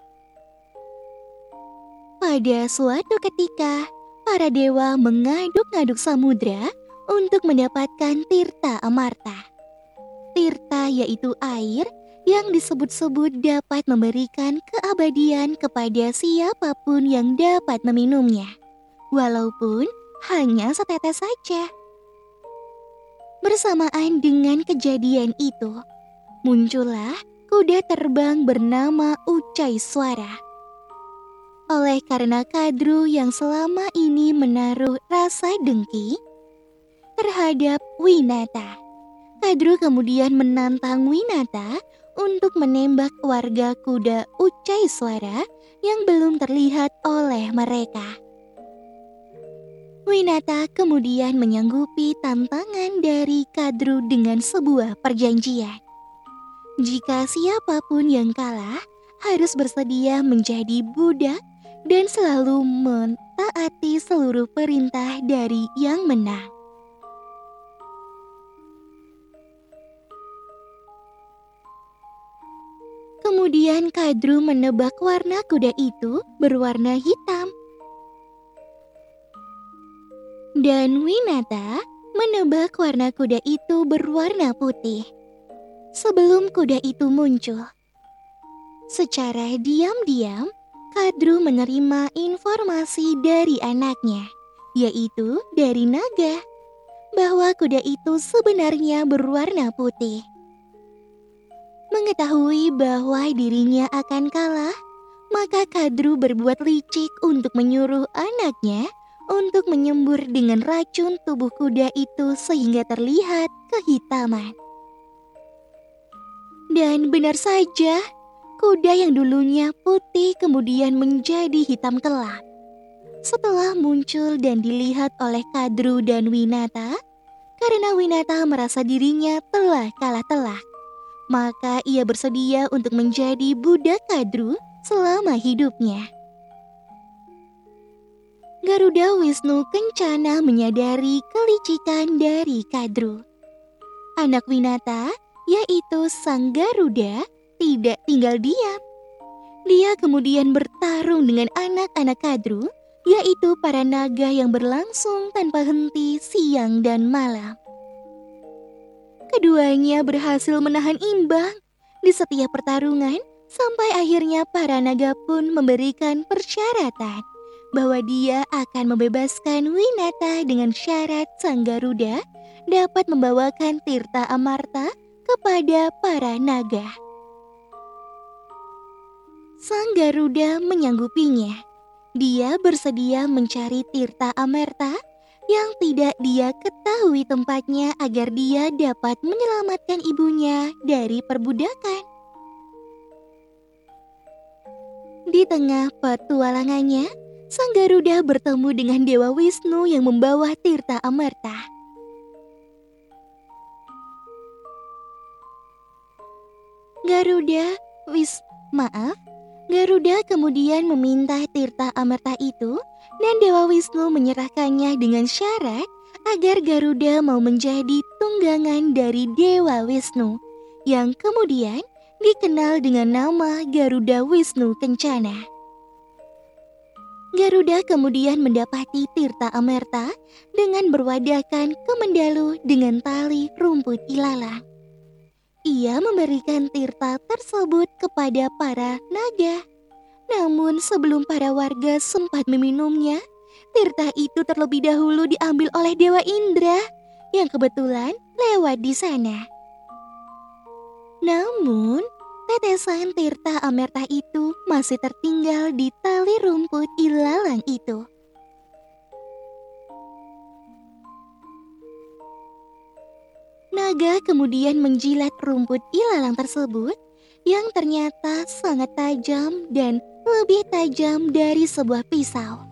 Speaker 1: Pada suatu ketika, para dewa mengaduk-aduk samudra untuk mendapatkan Tirta Amarta. Tirta yaitu air yang disebut-sebut dapat memberikan keabadian kepada siapa pun yang dapat meminumnya, walaupun hanya setetes saja. Bersamaan dengan kejadian itu, muncullah kuda terbang bernama Ucai Suara oleh karena Kadru yang selama ini menaruh rasa dengki terhadap Winata. Kadru kemudian menantang Winata untuk menembak warga kuda Ucai Suara yang belum terlihat oleh mereka. Winata kemudian menyanggupi tantangan dari Kadru dengan sebuah perjanjian. Jika siapa pun yang kalah harus bersedia menjadi budak dan selalu mentaati seluruh perintah dari yang menang. Kemudian Kadru menebak warna kuda itu berwarna hitam. Dan Winata menebak warna kuda itu berwarna putih. Sebelum kuda itu muncul, secara diam-diam Kadru menerima informasi dari anaknya, yaitu dari naga, bahwa kuda itu sebenarnya berwarna putih. Mengetahui bahwa dirinya akan kalah, maka Kadru berbuat licik untuk menyuruh anaknya untuk menyembur dengan racun tubuh kuda itu sehingga terlihat kehitaman. Dan benar saja, kuda yang dulunya putih kemudian menjadi hitam kelap. Setelah muncul dan dilihat oleh Kadru dan Winata, karena Winata merasa dirinya telah kalah telak maka ia bersedia untuk menjadi budak Kadru selama hidupnya. Garuda Wisnu Kencana menyadari kelicikan dari Kadru. Anak Winata, yaitu Sang Garuda, tidak tinggal diam. Dia kemudian bertarung dengan anak-anak Kadru, yaitu para naga yang berlangsung tanpa henti siang dan malam. Keduanya berhasil menahan imbang di setiap pertarungan sampai akhirnya para naga pun memberikan persyaratan bahwa dia akan membebaskan Winata dengan syarat Sang Garuda dapat membawakan Tirta Amarta kepada para naga. Sang Garuda menyanggupinya. Dia bersedia mencari Tirta Amarta yang tidak dia ketahui tempatnya agar dia dapat menyelamatkan ibunya dari perbudakan. Di tengah petualangannya, Sang Garuda bertemu dengan Dewa Wisnu yang membawa Tirta Amarta. Garuda, Wis, maaf, Garuda kemudian meminta Tirta Amarta itu dan Dewa Wisnu menyerahkannya dengan syarat agar Garuda mau menjadi tunggangan dari Dewa Wisnu yang kemudian dikenal dengan nama Garuda Wisnu Kencana. Garuda kemudian mendapati Tirta Amerta dengan berwadahkan kemendalu dengan tali rumput ilalang. Ia memberikan Tirta tersebut kepada para naga. Namun sebelum para warga sempat meminumnya, tirta itu terlebih dahulu diambil oleh Dewa Indra yang kebetulan lewat di sana. Namun, tetesan tirta amerta itu masih tertinggal di tali rumput ilalang itu. Naga kemudian menjilat rumput ilalang tersebut yang ternyata sangat tajam dan lebih tajam dari sebuah pisau.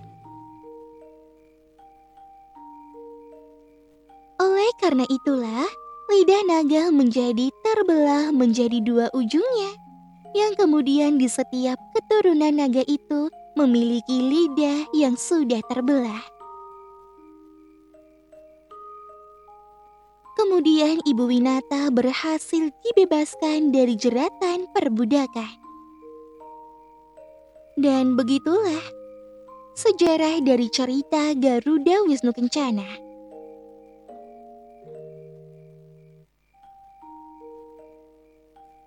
Speaker 1: Oleh karena itulah, lidah naga menjadi terbelah menjadi dua ujungnya, yang kemudian di setiap keturunan naga itu memiliki lidah yang sudah terbelah. Kemudian Ibu Winata berhasil dibebaskan dari jeratan perbudakan. Dan begitulah sejarah dari cerita Garuda Wisnu Kencana.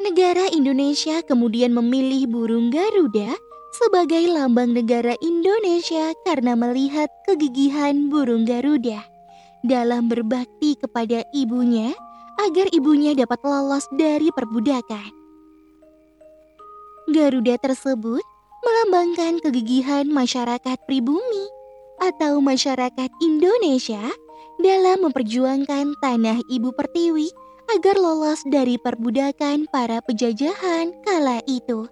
Speaker 1: Negara Indonesia kemudian memilih burung Garuda sebagai lambang negara Indonesia karena melihat kegigihan burung Garuda dalam berbakti kepada ibunya agar ibunya dapat lolos dari perbudakan. Garuda tersebut melambangkan kegigihan masyarakat pribumi atau masyarakat Indonesia dalam memperjuangkan tanah ibu pertiwi agar lolos dari perbudakan para penjajahan kala itu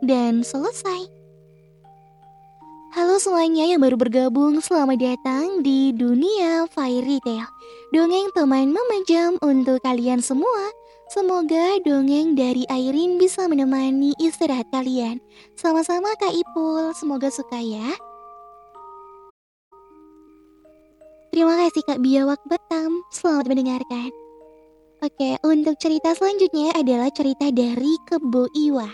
Speaker 1: dan selesai. Halo semuanya yang baru bergabung, selamat datang di dunia Fairy Tale. Dongeng teman memejam untuk kalian semua. Semoga dongeng dari Airin bisa menemani istirahat kalian. Sama-sama Kak Ipul, semoga suka ya. Terima kasih Kak Biawak Batam, selamat mendengarkan. Oke, untuk cerita selanjutnya adalah cerita dari Kebo Iwa.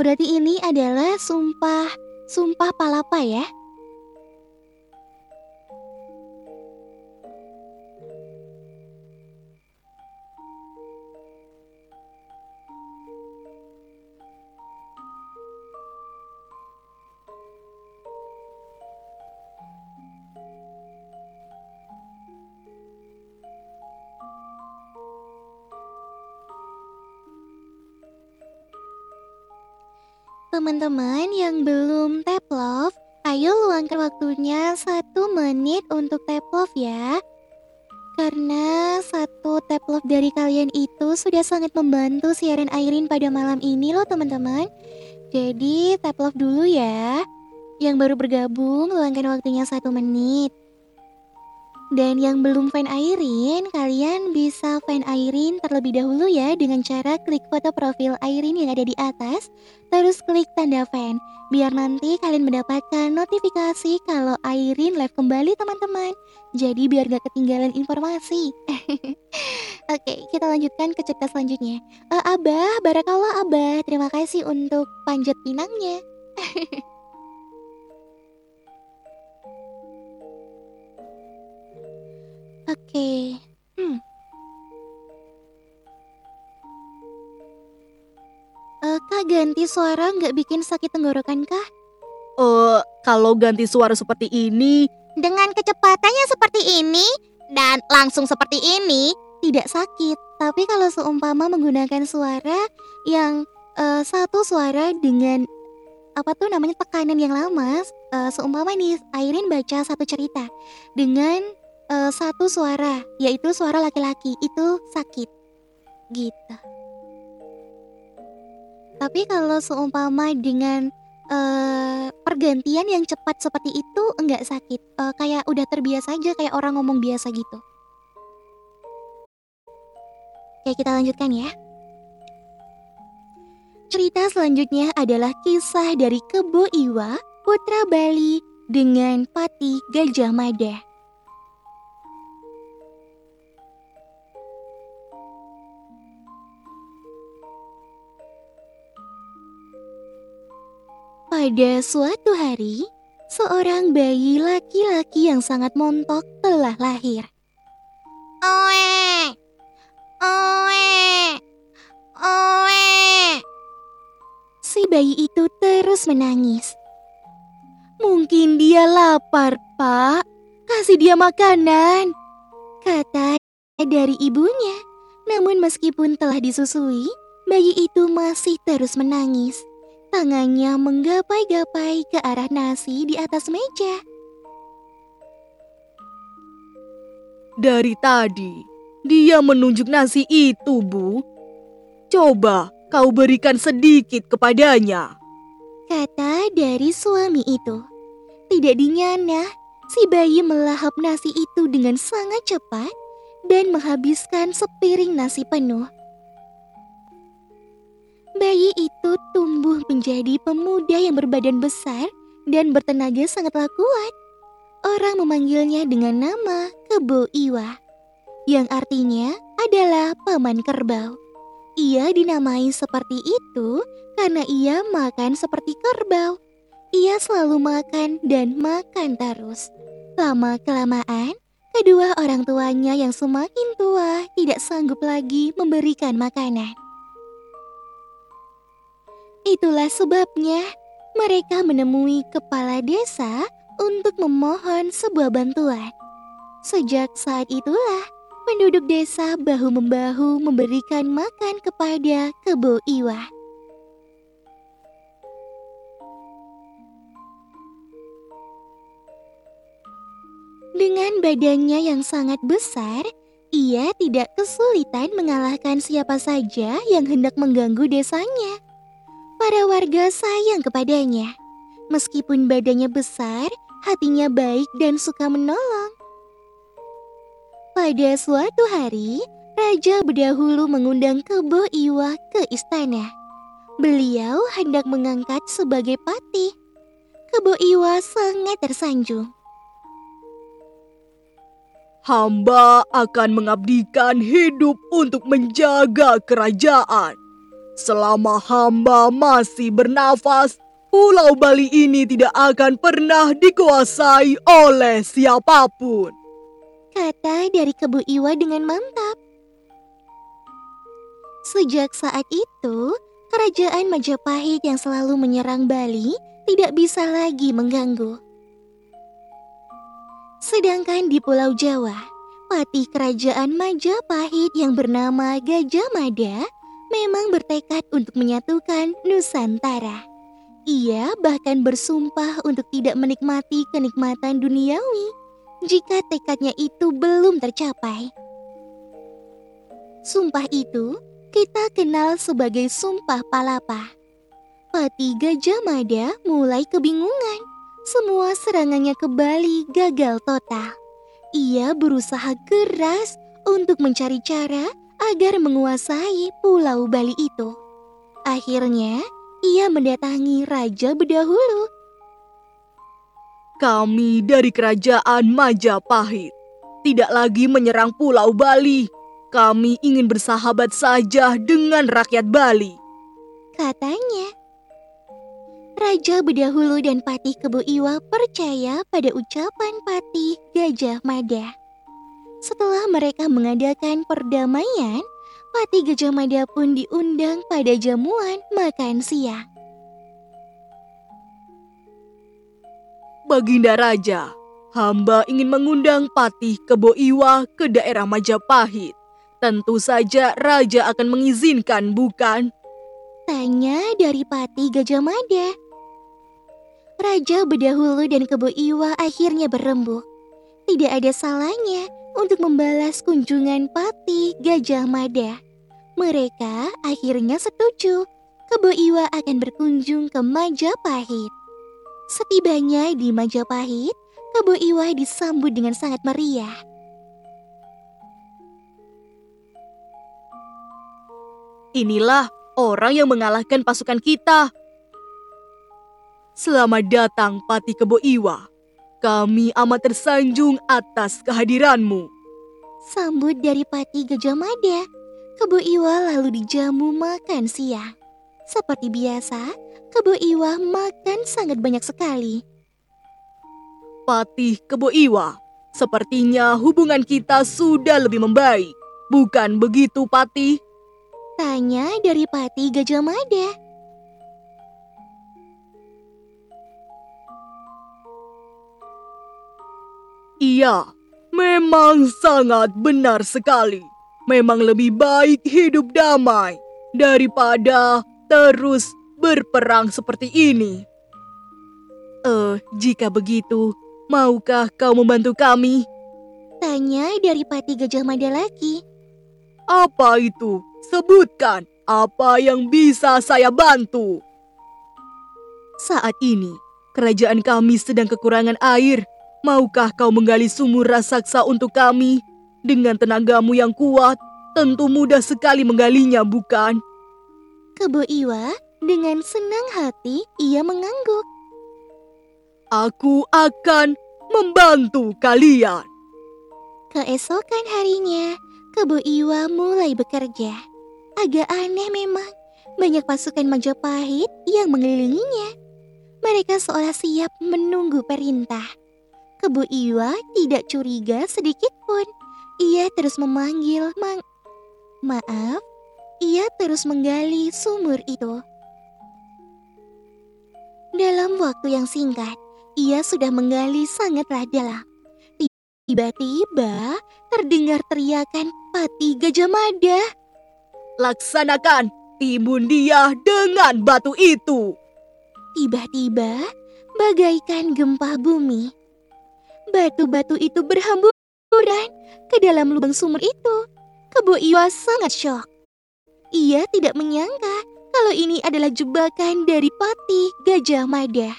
Speaker 1: Berarti ini adalah sumpah Sumpah Palapa ya. Teman-teman yang belum tap love, ayo luangkan waktunya satu menit untuk tap love ya. Karena satu tap love dari kalian itu sudah sangat membantu siaran Airin pada malam ini loh teman-teman. Jadi tap love dulu ya. Yang baru bergabung luangkan waktunya satu menit. Dan yang belum fan Airin, kalian bisa fan Airin terlebih dahulu ya dengan cara klik foto profil Airin yang ada di atas, terus klik tanda fan, biar nanti kalian mendapatkan notifikasi kalau Airin live kembali teman-teman. Jadi biar gak ketinggalan informasi. Oke, kita lanjutkan ke cerita selanjutnya. Uh, abah, barakallah Abah, terima kasih untuk panjat pinangnya. Oke. Hmm. Uh, Kak ganti suara nggak bikin sakit tenggorokan kah?
Speaker 2: Eh, kalau ganti suara seperti ini,
Speaker 1: Dengan kecepatannya seperti ini dan langsung seperti ini tidak sakit. Tapi kalau seumpama menggunakan suara yang uh, satu suara dengan apa tuh namanya tekanan yang lama, uh, seumpama nih Airin baca satu cerita dengan uh, satu suara, yaitu suara laki-laki, itu sakit. Gitu. Tapi kalau seumpama dengan uh, pergantian yang cepat seperti itu enggak sakit. Uh, kayak udah terbiasa aja kayak orang ngomong biasa gitu. Oke, kita lanjutkan ya. Cerita selanjutnya adalah kisah dari Kebo Iwa, Putra Bali dengan Pati Gajah Mada. Pada suatu hari, seorang bayi laki-laki yang sangat montok telah lahir. Oe! Oe! Oe! Si bayi itu terus menangis. Mungkin dia lapar, Pak. Kasih dia makanan. Kata dari ibunya. Namun meskipun telah disusui, bayi itu masih terus menangis. Tangannya menggapai-gapai ke arah nasi di atas meja.
Speaker 2: dari tadi dia menunjuk nasi itu, Bu. Coba kau berikan sedikit kepadanya.
Speaker 1: Kata dari suami itu. Tidak dinyana, si bayi melahap nasi itu dengan sangat cepat dan menghabiskan sepiring nasi penuh. Bayi itu tumbuh menjadi pemuda yang berbadan besar dan bertenaga sangatlah kuat. Orang memanggilnya dengan nama Kebo Iwa, yang artinya adalah paman kerbau. Ia dinamai seperti itu karena ia makan seperti kerbau. Ia selalu makan dan makan terus. Lama-kelamaan, kedua orang tuanya yang semakin tua tidak sanggup lagi memberikan makanan. Itulah sebabnya mereka menemui kepala desa untuk memohon sebuah bantuan. Sejak saat itulah penduduk desa bahu-membahu memberikan makan kepada Kebo Iwa. Dengan badannya yang sangat besar, ia tidak kesulitan mengalahkan siapa saja yang hendak mengganggu desanya. Para warga sayang kepadanya. Meskipun badannya besar, hatinya baik dan suka menolong. Pada suatu hari, Raja berdahulu mengundang Kebo Iwa ke istana. Beliau hendak mengangkat sebagai patih. Kebo Iwa sangat tersanjung.
Speaker 2: Hamba akan mengabdikan hidup untuk menjaga kerajaan. Selama hamba masih bernafas, Pulau Bali ini tidak akan pernah dikuasai oleh siapa pun.
Speaker 1: Kata dari Kebu Iwa dengan mantap. Sejak saat itu, kerajaan Majapahit yang selalu menyerang Bali tidak bisa lagi mengganggu. Sedangkan di Pulau Jawa, patih kerajaan Majapahit yang bernama Gajah Mada memang bertekad untuk menyatukan Nusantara. Ia bahkan bersumpah untuk tidak menikmati kenikmatan duniawi jika tekadnya itu belum tercapai. Sumpah itu kita kenal sebagai Sumpah Palapa. Pati Gajah Mada mulai kebingungan semua serangannya ke Bali gagal total. Ia berusaha keras untuk mencari cara agar menguasai pulau Bali itu. Akhirnya, ia mendatangi raja berdahulu.
Speaker 2: Kami dari kerajaan Majapahit tidak lagi menyerang pulau Bali. Kami ingin bersahabat saja dengan rakyat Bali.
Speaker 1: Katanya, Raja Bedahulu dan Patih Kebo Iwa percaya pada ucapan Patih Gajah Mada. Setelah mereka mengadakan perdamaian, Patih Gajah Mada pun diundang pada jamuan makan siang.
Speaker 2: Baginda Raja, hamba ingin mengundang Patih Kebo Iwa ke daerah Majapahit. Tentu saja Raja akan mengizinkan, bukan?
Speaker 1: Tanya dari Patih Gajah Mada. Raja Bedahulu dan Kebo Iwa akhirnya berembuk. Tidak ada salahnya untuk membalas kunjungan Pati Gajah Mada. Mereka akhirnya setuju. Kebo Iwa akan berkunjung ke Majapahit. Setibanya di Majapahit, Kebo Iwa disambut dengan sangat meriah.
Speaker 2: Inilah orang yang mengalahkan pasukan kita, Selamat datang Pati Kebo Iwa. Kami amat tersanjung atas kehadiranmu.
Speaker 1: Sambut dari Pati Gajah Mada, Kebo Iwa lalu dijamu makan siang. Seperti biasa, Kebo Iwa makan sangat banyak sekali.
Speaker 2: Patih Kebo Iwa, sepertinya hubungan kita sudah lebih membaik. Bukan begitu, Patih?
Speaker 1: Tanya dari Pati Gajah Mada.
Speaker 2: Iya, memang sangat benar sekali. Memang lebih baik hidup damai daripada terus berperang seperti ini. Eh, uh, jika begitu, maukah kau membantu kami?
Speaker 1: Tanya dari Pati Gajah Mada lagi.
Speaker 2: Apa itu? Sebutkan apa yang bisa saya bantu. Saat ini, kerajaan kami sedang kekurangan air Maukah kau menggali sumur raksasa untuk kami? Dengan tenagamu yang kuat, tentu mudah sekali menggalinya, bukan?
Speaker 1: Kebo Iwa dengan senang hati ia mengangguk.
Speaker 2: Aku akan membantu kalian.
Speaker 1: Keesokan harinya, Kebo Iwa mulai bekerja. Agak aneh memang, banyak pasukan Majapahit yang mengelilinginya. Mereka seolah siap menunggu perintah. Kebu Iwa tidak curiga sedikit pun. Ia terus memanggil Mang... Maaf, ia terus menggali sumur itu. Dalam waktu yang singkat, ia sudah menggali sangatlah dalam. Tiba-tiba terdengar teriakan Pati Gajah Mada.
Speaker 2: Laksanakan timbun dia dengan batu itu.
Speaker 1: Tiba-tiba bagaikan gempa bumi. Batu-batu itu berhamburan ke dalam lubang sumur itu. Kebo Iwa sangat syok. Ia tidak menyangka kalau ini adalah jebakan dari Pati Gajah Mada.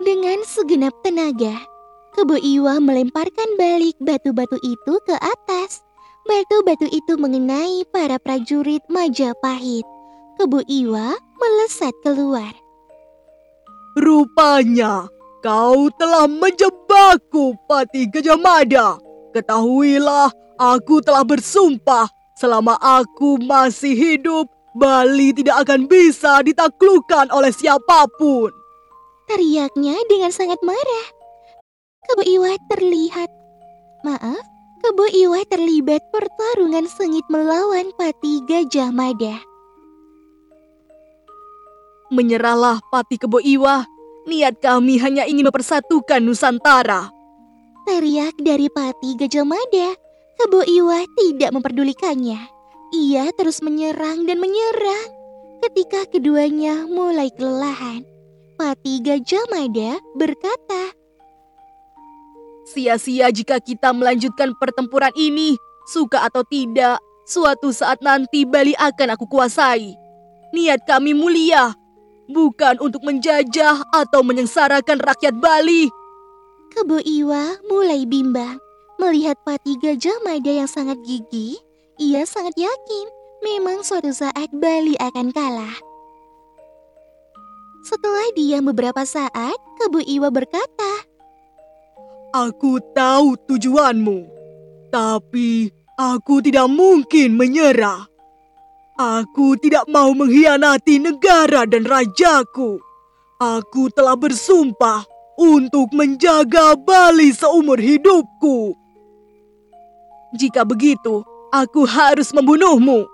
Speaker 1: Dengan segenap tenaga, Kebo Iwa melemparkan balik batu-batu itu ke atas. Batu-batu itu mengenai para prajurit Majapahit. Kebo Iwa melesat keluar.
Speaker 2: Rupanya kau telah menjebakku, Pati Gajah Mada. Ketahuilah, aku telah bersumpah selama aku masih hidup, Bali tidak akan bisa ditaklukkan oleh siapa pun.
Speaker 1: Teriaknya dengan sangat marah. Kebo Iwa terlihat, maaf, Kebo Iwa terlibat pertarungan sengit melawan Pati Gajah Mada.
Speaker 2: Menyerahlah Pati Kebo Iwa. Niat kami hanya ingin mempersatukan Nusantara.
Speaker 1: Teriak dari Pati Gajah Mada. Kebo Iwa tidak memperdulikannya. Ia terus menyerang dan menyerang. Ketika keduanya mulai kelelahan, Pati Gajah Mada berkata,
Speaker 2: Sia-sia jika kita melanjutkan pertempuran ini, suka atau tidak, suatu saat nanti Bali akan aku kuasai. Niat kami mulia, bukan untuk menjajah atau menyengsarakan rakyat Bali.
Speaker 1: Kebo Iwa mulai bimbang. Melihat Pati Gajah Mada yang sangat gigih, ia sangat yakin memang suatu saat Bali akan kalah. Setelah diam beberapa saat, Kebo Iwa berkata,
Speaker 2: Aku tahu tujuanmu, tapi aku tidak mungkin menyerah. Aku tidak mau mengkhianati negara dan rajaku. Aku telah bersumpah untuk menjaga Bali seumur hidupku. Jika begitu, aku harus membunuhmu.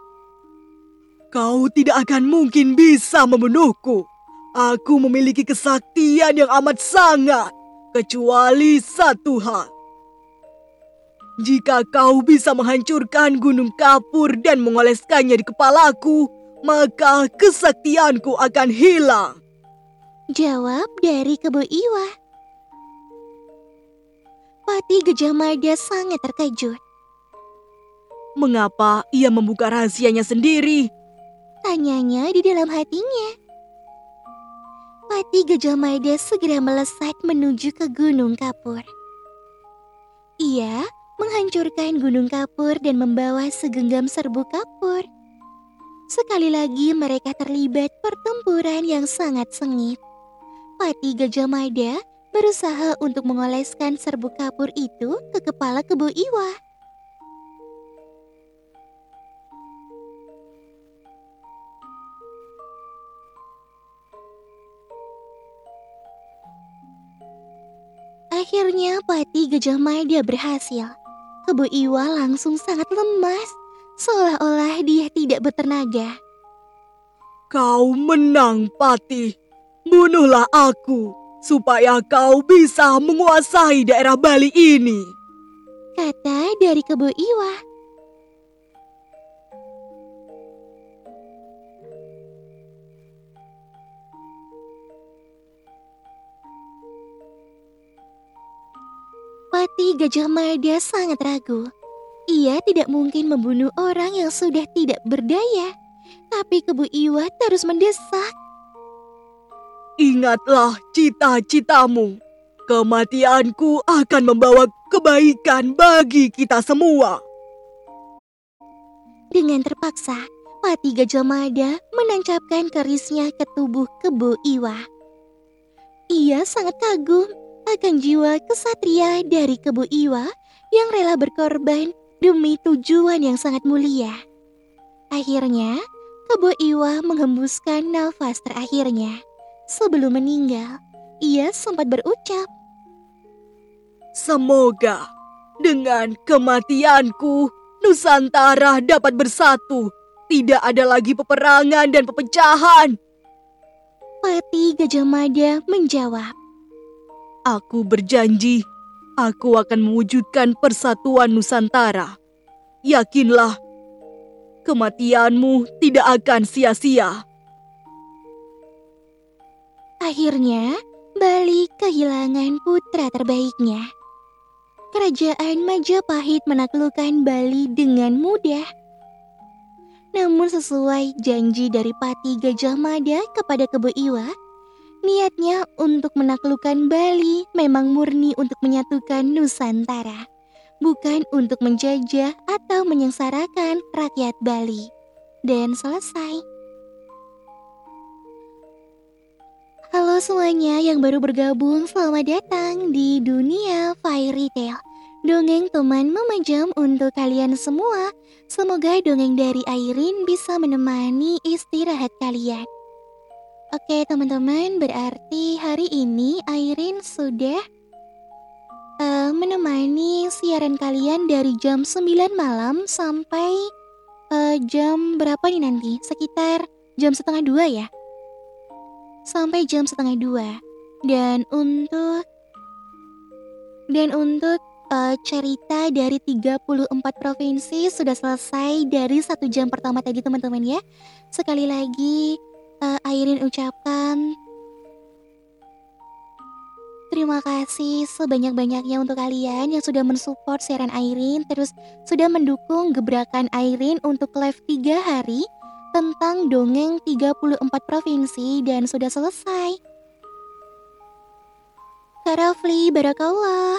Speaker 2: Kau tidak akan mungkin bisa membunuhku. Aku memiliki kesaktian yang amat sangat, kecuali satu hal. Jika kau bisa menghancurkan gunung kapur dan mengoleskannya di kepalaku, maka kesaktianku akan hilang.
Speaker 1: Jawab dari Kebo Iwa. Pati Gajah Mada sangat terkejut.
Speaker 2: Mengapa ia membuka rahasianya sendiri?
Speaker 1: Tanyanya di dalam hatinya. Pati Gajah Mada segera melesat menuju ke Gunung Kapur. Ia menghancurkan Gunung Kapur dan membawa segenggam serbu kapur. Sekali lagi mereka terlibat pertempuran yang sangat sengit. Pati Gajah Mada berusaha untuk mengoleskan serbu kapur itu ke kepala Kebo Iwa. Akhirnya Pati Gajah Mada berhasil. Kebo Iwa langsung sangat lemas, seolah-olah dia tidak bertenaga.
Speaker 2: Kau menang, Pati. Bunuhlah aku, supaya kau bisa menguasai daerah Bali ini.
Speaker 1: Kata dari Kebo Iwa. Pati Gajah Mada sangat ragu. Ia tidak mungkin membunuh orang yang sudah tidak berdaya. Tapi Kebu Iwa terus mendesak.
Speaker 2: Ingatlah cita-citamu. Kematianku akan membawa kebaikan bagi kita semua.
Speaker 1: Dengan terpaksa, Pati Gajah Mada menancapkan kerisnya ke tubuh Kebu Iwa. Ia sangat kagum akan jiwa kesatria dari Kebu Iwa yang rela berkorban demi tujuan yang sangat mulia. Akhirnya, Kebu Iwa menghembuskan nafas terakhirnya. Sebelum meninggal, ia sempat berucap,
Speaker 2: Semoga dengan kematianku, Nusantara dapat bersatu. Tidak ada lagi peperangan dan pepecahan.
Speaker 1: Pati Gajah Mada menjawab,
Speaker 2: Aku berjanji, aku akan mewujudkan persatuan Nusantara. Yakinlah, kematianmu tidak akan sia-sia.
Speaker 1: Akhirnya, Bali kehilangan putra terbaiknya. Kerajaan Majapahit menaklukkan Bali dengan mudah. Namun sesuai janji dari Pati Gajah Mada kepada Kebo Iwa, Niatnya untuk menaklukkan Bali memang murni untuk menyatukan Nusantara, bukan untuk menjajah atau menyengsarakan rakyat Bali. Dan selesai. Halo semuanya yang baru bergabung, selamat datang di dunia Fairy Tale. Dongeng teman memajam untuk kalian semua. Semoga dongeng dari Airin bisa menemani istirahat kalian. Oke teman-teman, berarti hari ini Airin sudah uh, menemani siaran kalian dari jam 9 malam sampai uh, jam berapa nih nanti? Sekitar jam setengah dua ya? Sampai jam setengah dua. Dan untuk dan untuk uh, cerita dari 34 provinsi sudah selesai dari satu jam pertama tadi teman-teman ya. Sekali lagi uh, Airin ucapkan terima kasih sebanyak-banyaknya untuk kalian yang sudah mensupport siaran Airin terus sudah mendukung gebrakan Airin untuk live 3 hari tentang dongeng 34 provinsi dan sudah selesai. Karafli, barakallah.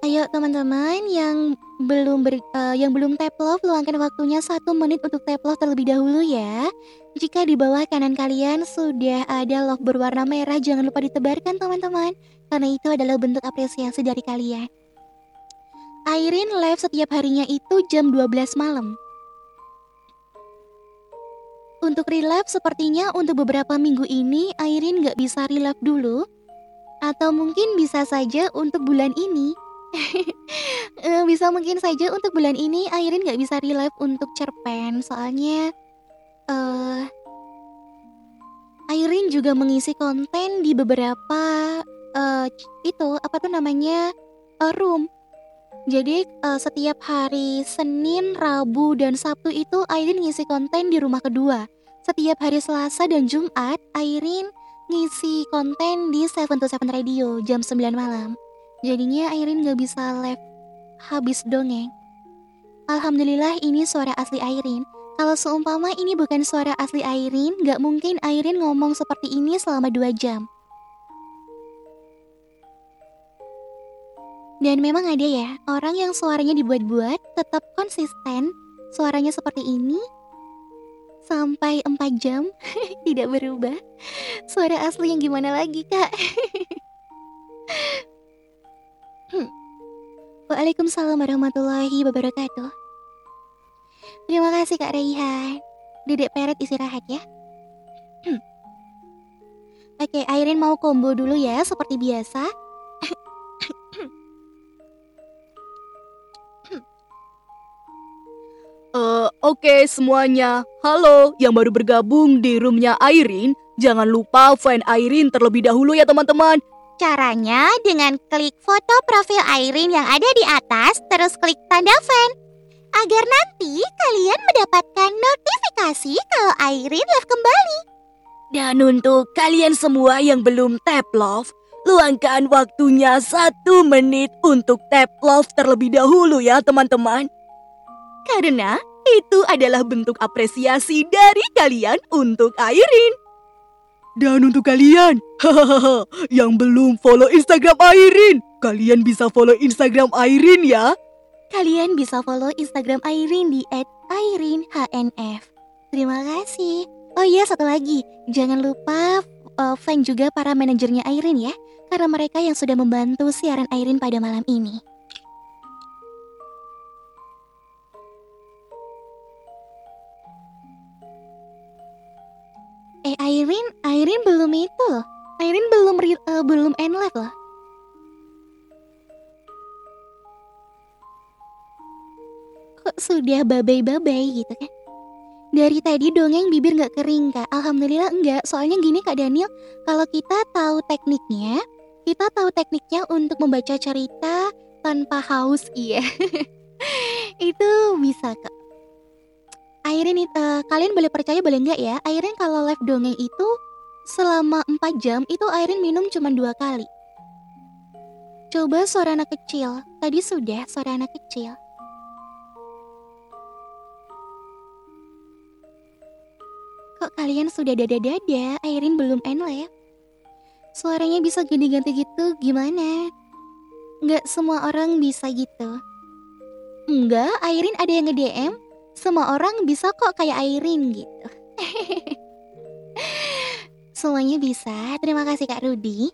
Speaker 1: Ayo teman-teman yang belum ber, uh, yang belum tap love luangkan waktunya satu menit untuk tap love terlebih dahulu ya. Jika di bawah kanan kalian sudah ada love berwarna merah jangan lupa ditebarkan teman-teman karena itu adalah bentuk apresiasi dari kalian. Airin live setiap harinya itu jam 12 malam. Untuk relive sepertinya untuk beberapa minggu ini Airin nggak bisa relive dulu atau mungkin bisa saja untuk bulan ini Eh, bisa mungkin saja untuk bulan ini Airin nggak bisa relive untuk cerpen soalnya uh, Airin juga mengisi konten di beberapa uh, itu apa tuh namanya uh, room. Jadi uh, setiap hari Senin, Rabu, dan Sabtu itu Airin ngisi konten di rumah kedua. Setiap hari Selasa dan Jumat Airin ngisi konten di Seven to Seven Radio jam 9 malam. Jadinya Airin gak bisa live habis dongeng. Alhamdulillah ini suara asli Airin. Kalau seumpama ini bukan suara asli Airin, gak mungkin Airin ngomong seperti ini selama dua jam. Dan memang ada ya, orang yang suaranya dibuat-buat tetap konsisten, suaranya seperti ini, sampai 4 jam, tidak berubah. Suara asli yang gimana lagi kak? Hmm. Waalaikumsalam warahmatullahi wabarakatuh. Terima kasih Kak Raihan. Dedek Peret istirahat ya. Hmm. Oke, Airin mau combo dulu ya seperti biasa.
Speaker 2: Uh, Oke okay, semuanya, halo yang baru bergabung di roomnya Airin. Jangan lupa fan Airin terlebih dahulu ya teman-teman.
Speaker 1: Caranya dengan klik foto profil Airin yang ada di atas, terus klik tanda fan. Agar nanti kalian mendapatkan notifikasi kalau Airin live kembali.
Speaker 2: Dan untuk kalian semua yang belum tap love, luangkan waktunya satu menit untuk tap love terlebih dahulu ya teman-teman. Karena itu adalah bentuk apresiasi dari kalian untuk Airin. Dan untuk kalian, yang belum follow Instagram Airin, kalian bisa follow Instagram Airin ya.
Speaker 1: Kalian bisa follow Instagram Airin di @airinhnf. Terima kasih. Oh iya, satu lagi, jangan lupa uh, fan juga para manajernya Airin ya, karena mereka yang sudah membantu siaran Airin pada malam ini. Eh Airin, Airin belum itu loh. Airin belum uh, belum end live loh. Sudah babai-babai gitu kan? Dari tadi dongeng bibir nggak kering kak. Alhamdulillah enggak. Soalnya gini kak Daniel, kalau kita tahu tekniknya, kita tahu tekniknya untuk membaca cerita tanpa haus, iya. itu bisa kak. Airin uh, kalian boleh percaya boleh enggak ya Airin kalau live dongeng itu selama 4 jam itu Airin minum cuma dua kali Coba suara anak kecil Tadi sudah suara anak kecil Kok kalian sudah dada-dada, Airin belum enlave? Suaranya bisa ganti-ganti gitu, gimana? Nggak semua orang bisa gitu. Enggak, Airin ada yang nge-DM. Semua orang bisa kok kayak Airin gitu. Semuanya bisa. Terima kasih Kak Rudi.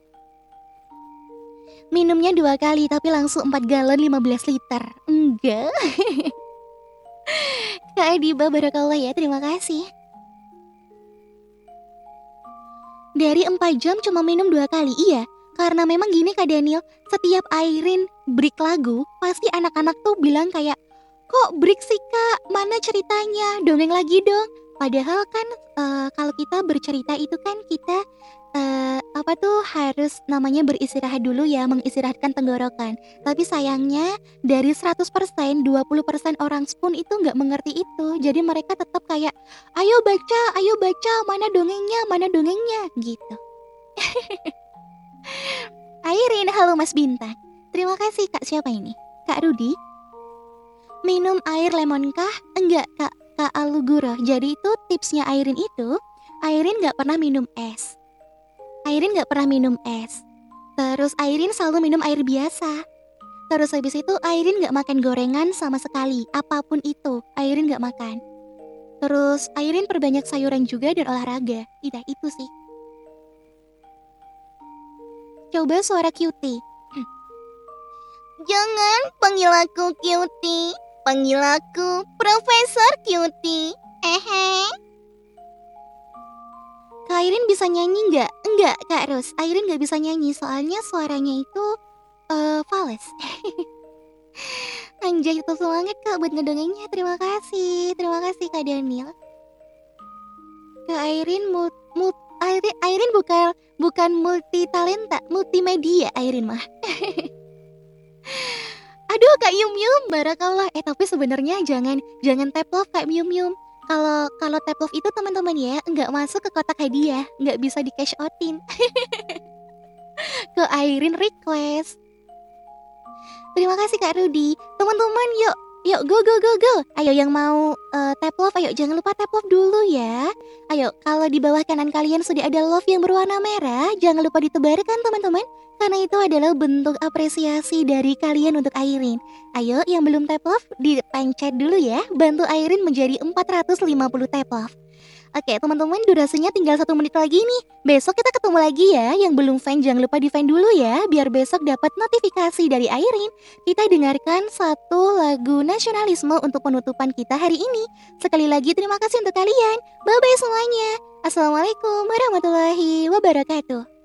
Speaker 1: Minumnya dua kali tapi langsung 4 galon 15 liter. Enggak. Kak Adiba Barakallah ya, terima kasih. Dari 4 jam cuma minum dua kali, iya. Karena memang gini Kak Daniel, setiap Airin break lagu, pasti anak-anak tuh bilang kayak, kok break sih kak, mana ceritanya, dongeng lagi dong. Padahal kan uh, kalau kita bercerita itu kan kita uh, apa tuh harus namanya beristirahat dulu ya, mengistirahatkan tenggorokan. Tapi sayangnya dari 100%, 20% orang pun itu nggak mengerti itu. Jadi mereka tetap kayak, ayo baca, ayo baca, mana dongengnya, mana dongengnya, gitu. Airin, halo Mas Bintang. Terima kasih Kak siapa ini? Kak Rudi? Minum air lemon kah? Enggak Kak, Kak Aluguro. Jadi itu tipsnya Airin itu, Airin nggak pernah minum es. Airin nggak pernah minum es. Terus Airin selalu minum air biasa. Terus habis itu Airin nggak makan gorengan sama sekali, apa pun itu, Airin nggak makan. Terus Airin perbanyak sayuran juga dan olahraga. Tidak itu sih. Coba suara cutie.
Speaker 3: Jangan panggil aku cutie, panggil aku Profesor Cutie. Hehe.
Speaker 1: Kak Airin bisa nyanyi nggak? Enggak, Kak Ros. Airin nggak bisa nyanyi soalnya suaranya itu uh, fals. Anjay, itu semangat Kak buat ngedongengnya. Terima kasih. Terima kasih Kak Daniel. Kak Airin mut, mut, bukan bukan multi talenta, multimedia Airin mah. Aduh Kak Yum Yum, barakallah. Eh tapi sebenarnya jangan jangan tap love Kak Yum Yum. Kalau kalau tap love itu teman-teman ya nggak masuk ke kotak hadiah, nggak bisa di cash outin. ke Airin request. Terima kasih Kak Rudi. Teman-teman yuk Yuk go go go go. Ayo yang mau uh, tap love, ayo jangan lupa tap love dulu ya. Ayo kalau di bawah kanan kalian sudah ada love yang berwarna merah, jangan lupa ditebarkan teman-teman. Karena itu adalah bentuk apresiasi dari kalian untuk Airin. Ayo yang belum tap love dipencet dulu ya. Bantu Airin menjadi 450 tap love. Oke teman-teman durasinya tinggal satu menit lagi nih. Besok kita ketemu lagi ya. Yang belum fan jangan lupa di fan dulu ya Biar besok dapat notifikasi dari Airin. Kita dengarkan satu lagu nasionalisme untuk penutupan kita hari ini. Sekali lagi terima kasih untuk kalian. Bye bye semuanya. Assalamualaikum warahmatullahi wabarakatuh